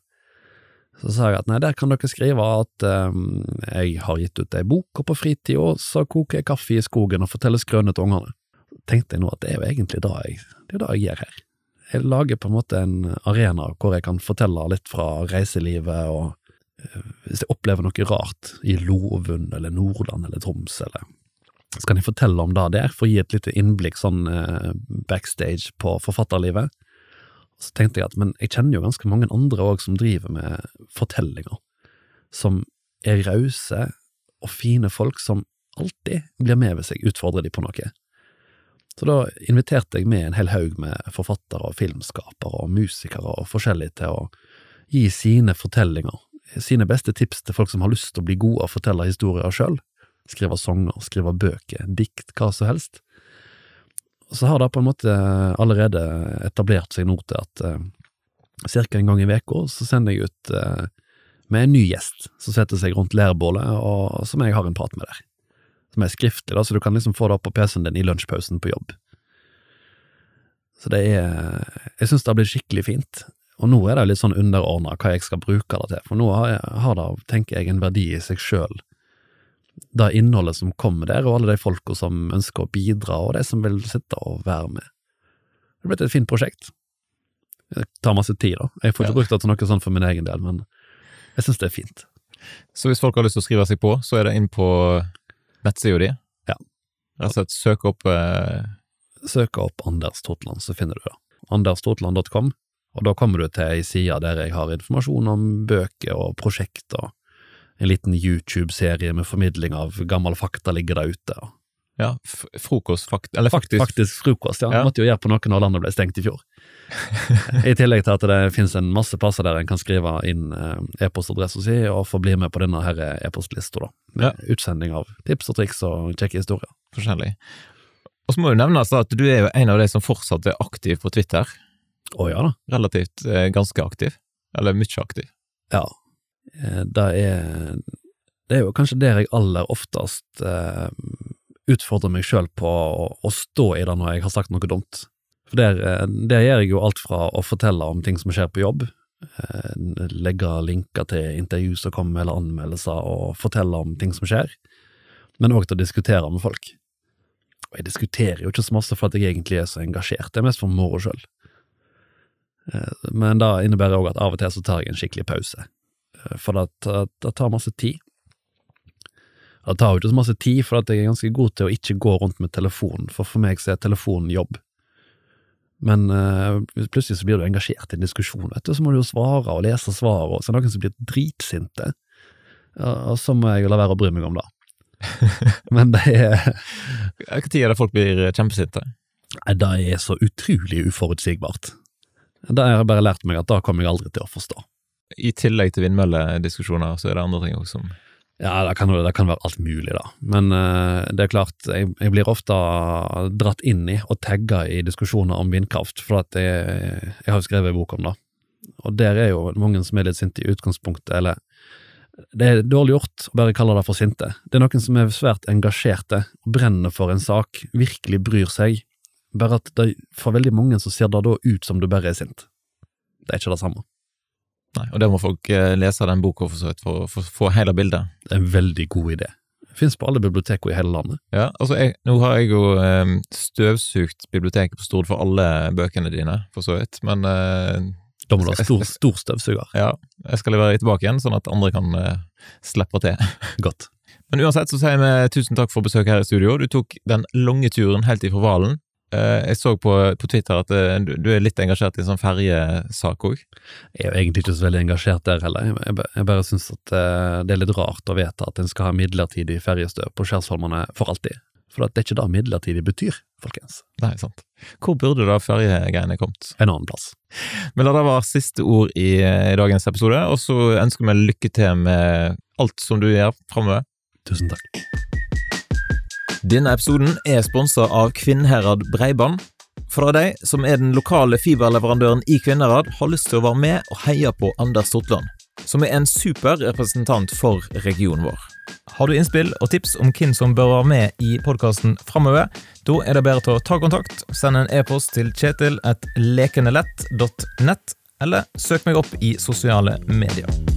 så sa jeg at nei, der kan dere skrive at um, jeg har gitt ut ei bok, og på fritida så koker jeg kaffe i skogen og forteller skrøner til ungene. tenkte jeg nå at det er jo egentlig det jeg, det er det jeg gjør her. Jeg lager på en måte en arena hvor jeg kan fortelle litt fra reiselivet, og uh, hvis jeg opplever noe rart i Lovund eller Nordland eller Troms, eller så kan jeg fortelle om det der, for å gi et lite innblikk sånn uh, backstage på forfatterlivet. Så tenkte jeg at men jeg kjenner jo ganske mange andre òg som driver med fortellinger, som er rause og fine folk som alltid blir med ved seg, utfordrer de på noe. Så da inviterte jeg med en hel haug med forfattere og filmskapere og musikere og forskjellig til å gi sine fortellinger, sine beste tips til folk som har lyst til å bli gode og fortelle historier sjøl, skrive sanger, skrive bøker, dikt, hva som helst så har det på en måte allerede etablert seg nå til at uh, ca. en gang i uka så sender jeg ut uh, med en ny gjest som setter seg rundt leirbålet, og som jeg har en prat med der. Som er skriftlig, da, så du kan liksom få det opp på PC-en din i lunsjpausen på jobb. Så det er Jeg syns det har blitt skikkelig fint. Og nå er det litt sånn underordna hva jeg skal bruke det til, for nå har, jeg, har det, tenker jeg, en verdi i seg sjøl det innholdet som kommer der, og alle de folka som ønsker å bidra, og de som vil sitte og være med. Det er blitt et fint prosjekt. Det tar masse tid, da. Jeg får ikke ja. brukt det til noe sånt for min egen del, men jeg syns det er fint. Så hvis folk har lyst til å skrive seg på, så er det inn på nettsida di? Ja. Slett søk opp eh, Søk opp Anders Totland, så finner du det. anderstotland.com, og da kommer du til ei side der jeg har informasjon om bøker og prosjekter. En liten YouTube-serie med formidling av gammel fakta ligger der ute. ja, frokost, fakt, eller faktisk, Faktisk frokost, ja. Ja. Måtte jo gjøre på noe når landet ble stengt i fjor. I tillegg til at det finnes en masse plasser der en kan skrive inn eh, e-postadressa si og få bli med på denne e-postlista, da. Med utsending av tips og triks og kjekke historier. forskjellig. Og så må jo nevnes da at du er jo en av de som fortsatt er aktiv på Twitter. Å ja da. Relativt eh, ganske aktiv. Eller mye aktiv. Ja. Eh, Det er Det er jo kanskje der jeg aller oftest eh, utfordrer meg sjøl på å, å stå i det når jeg har sagt noe dumt. For der, eh, der gjør jeg jo alt fra å fortelle om ting som skjer på jobb, eh, legge linker til intervju som kommer, eller anmeldelser, og fortelle om ting som skjer, men òg til å diskutere med folk. Og jeg diskuterer jo ikke så masse for at jeg egentlig er så engasjert, det er mest for moro sjøl. Men det innebærer òg at av og til så tar jeg en skikkelig pause, Eh, for det, det, tar masse tid. Det tar jo ikke så masse tid, for at jeg er ganske god til å ikke gå rundt med telefonen, for for meg så er telefonen jobb. Men uh, plutselig så blir du engasjert i en diskusjon, vet du, så må du jo svare og lese svaret, og så er det noen som blir dritsinte, og så må jeg jo la være å bry meg om det. Men det er, Når er det folk blir kjempesinte? nei, det er så utrolig uforutsigbart. Det har jeg bare lært meg at det kommer jeg aldri til å forstå. I tillegg til vindmøllediskusjoner, så er det andre ting også som Ja, det kan, det kan være alt mulig, da. Men uh, det er klart, jeg, jeg blir ofte dratt inn i og tagga i diskusjoner om vindkraft, for at jeg, jeg har jo skrevet en bok om det. Og der er jo mange som er litt sinte i utgangspunktet, eller det er dårlig gjort å bare kalle det for sinte. Det er noen som er svært engasjerte, brenner for en sak, virkelig bryr seg, bare at det, for veldig mange så ser det da ut som du bare er sint. Det er ikke det samme. Nei, og der må folk eh, lese den boka for så vidt, for å få hele bildet. Det er en veldig god idé. Det finnes på alle biblioteker i hele landet. Ja, altså jeg, Nå har jeg jo eh, støvsugt biblioteket på Stord for alle bøkene dine, for så vidt, men eh, Da må du ha stor, stor støvsuger. ja, jeg skal levere det tilbake igjen, sånn at andre kan eh, slippe til. Godt. Men uansett så sier vi tusen takk for besøket her i studio. Du tok den lange turen helt ifra Valen. Eh, jeg så på, på Twitter at eh, du, du er litt engasjert i en sånn ferjesak òg. Jeg er jo egentlig ikke så veldig engasjert der heller. Jeg, jeg, bare syns at eh, det er litt rart å vite at en skal ha midlertidig ferjestøv på Skjærsholmene for alltid. For at det er ikke det midlertidig betyr, folkens. Nei, sant. Hvor burde da ferjegreiene kommet? En annen plass. Men la det være siste ord i, i dagens episode, og så ønsker vi lykke til med alt som du gjør framover. Tusen takk. Denne episoden er sponsa av Kvinnherad Breiband. For deg som er den lokale fiberleverandøren i Kvinnherad, har lyst til å være med og heie på Anders Totland, som er en super representant for regionen vår. Har du innspill og tips om hvem som bør være med i podkasten framover, da er det bedre til å ta kontakt, send en e-post til kjetil at lekenelett.nett, eller søk meg opp i sosiale medier.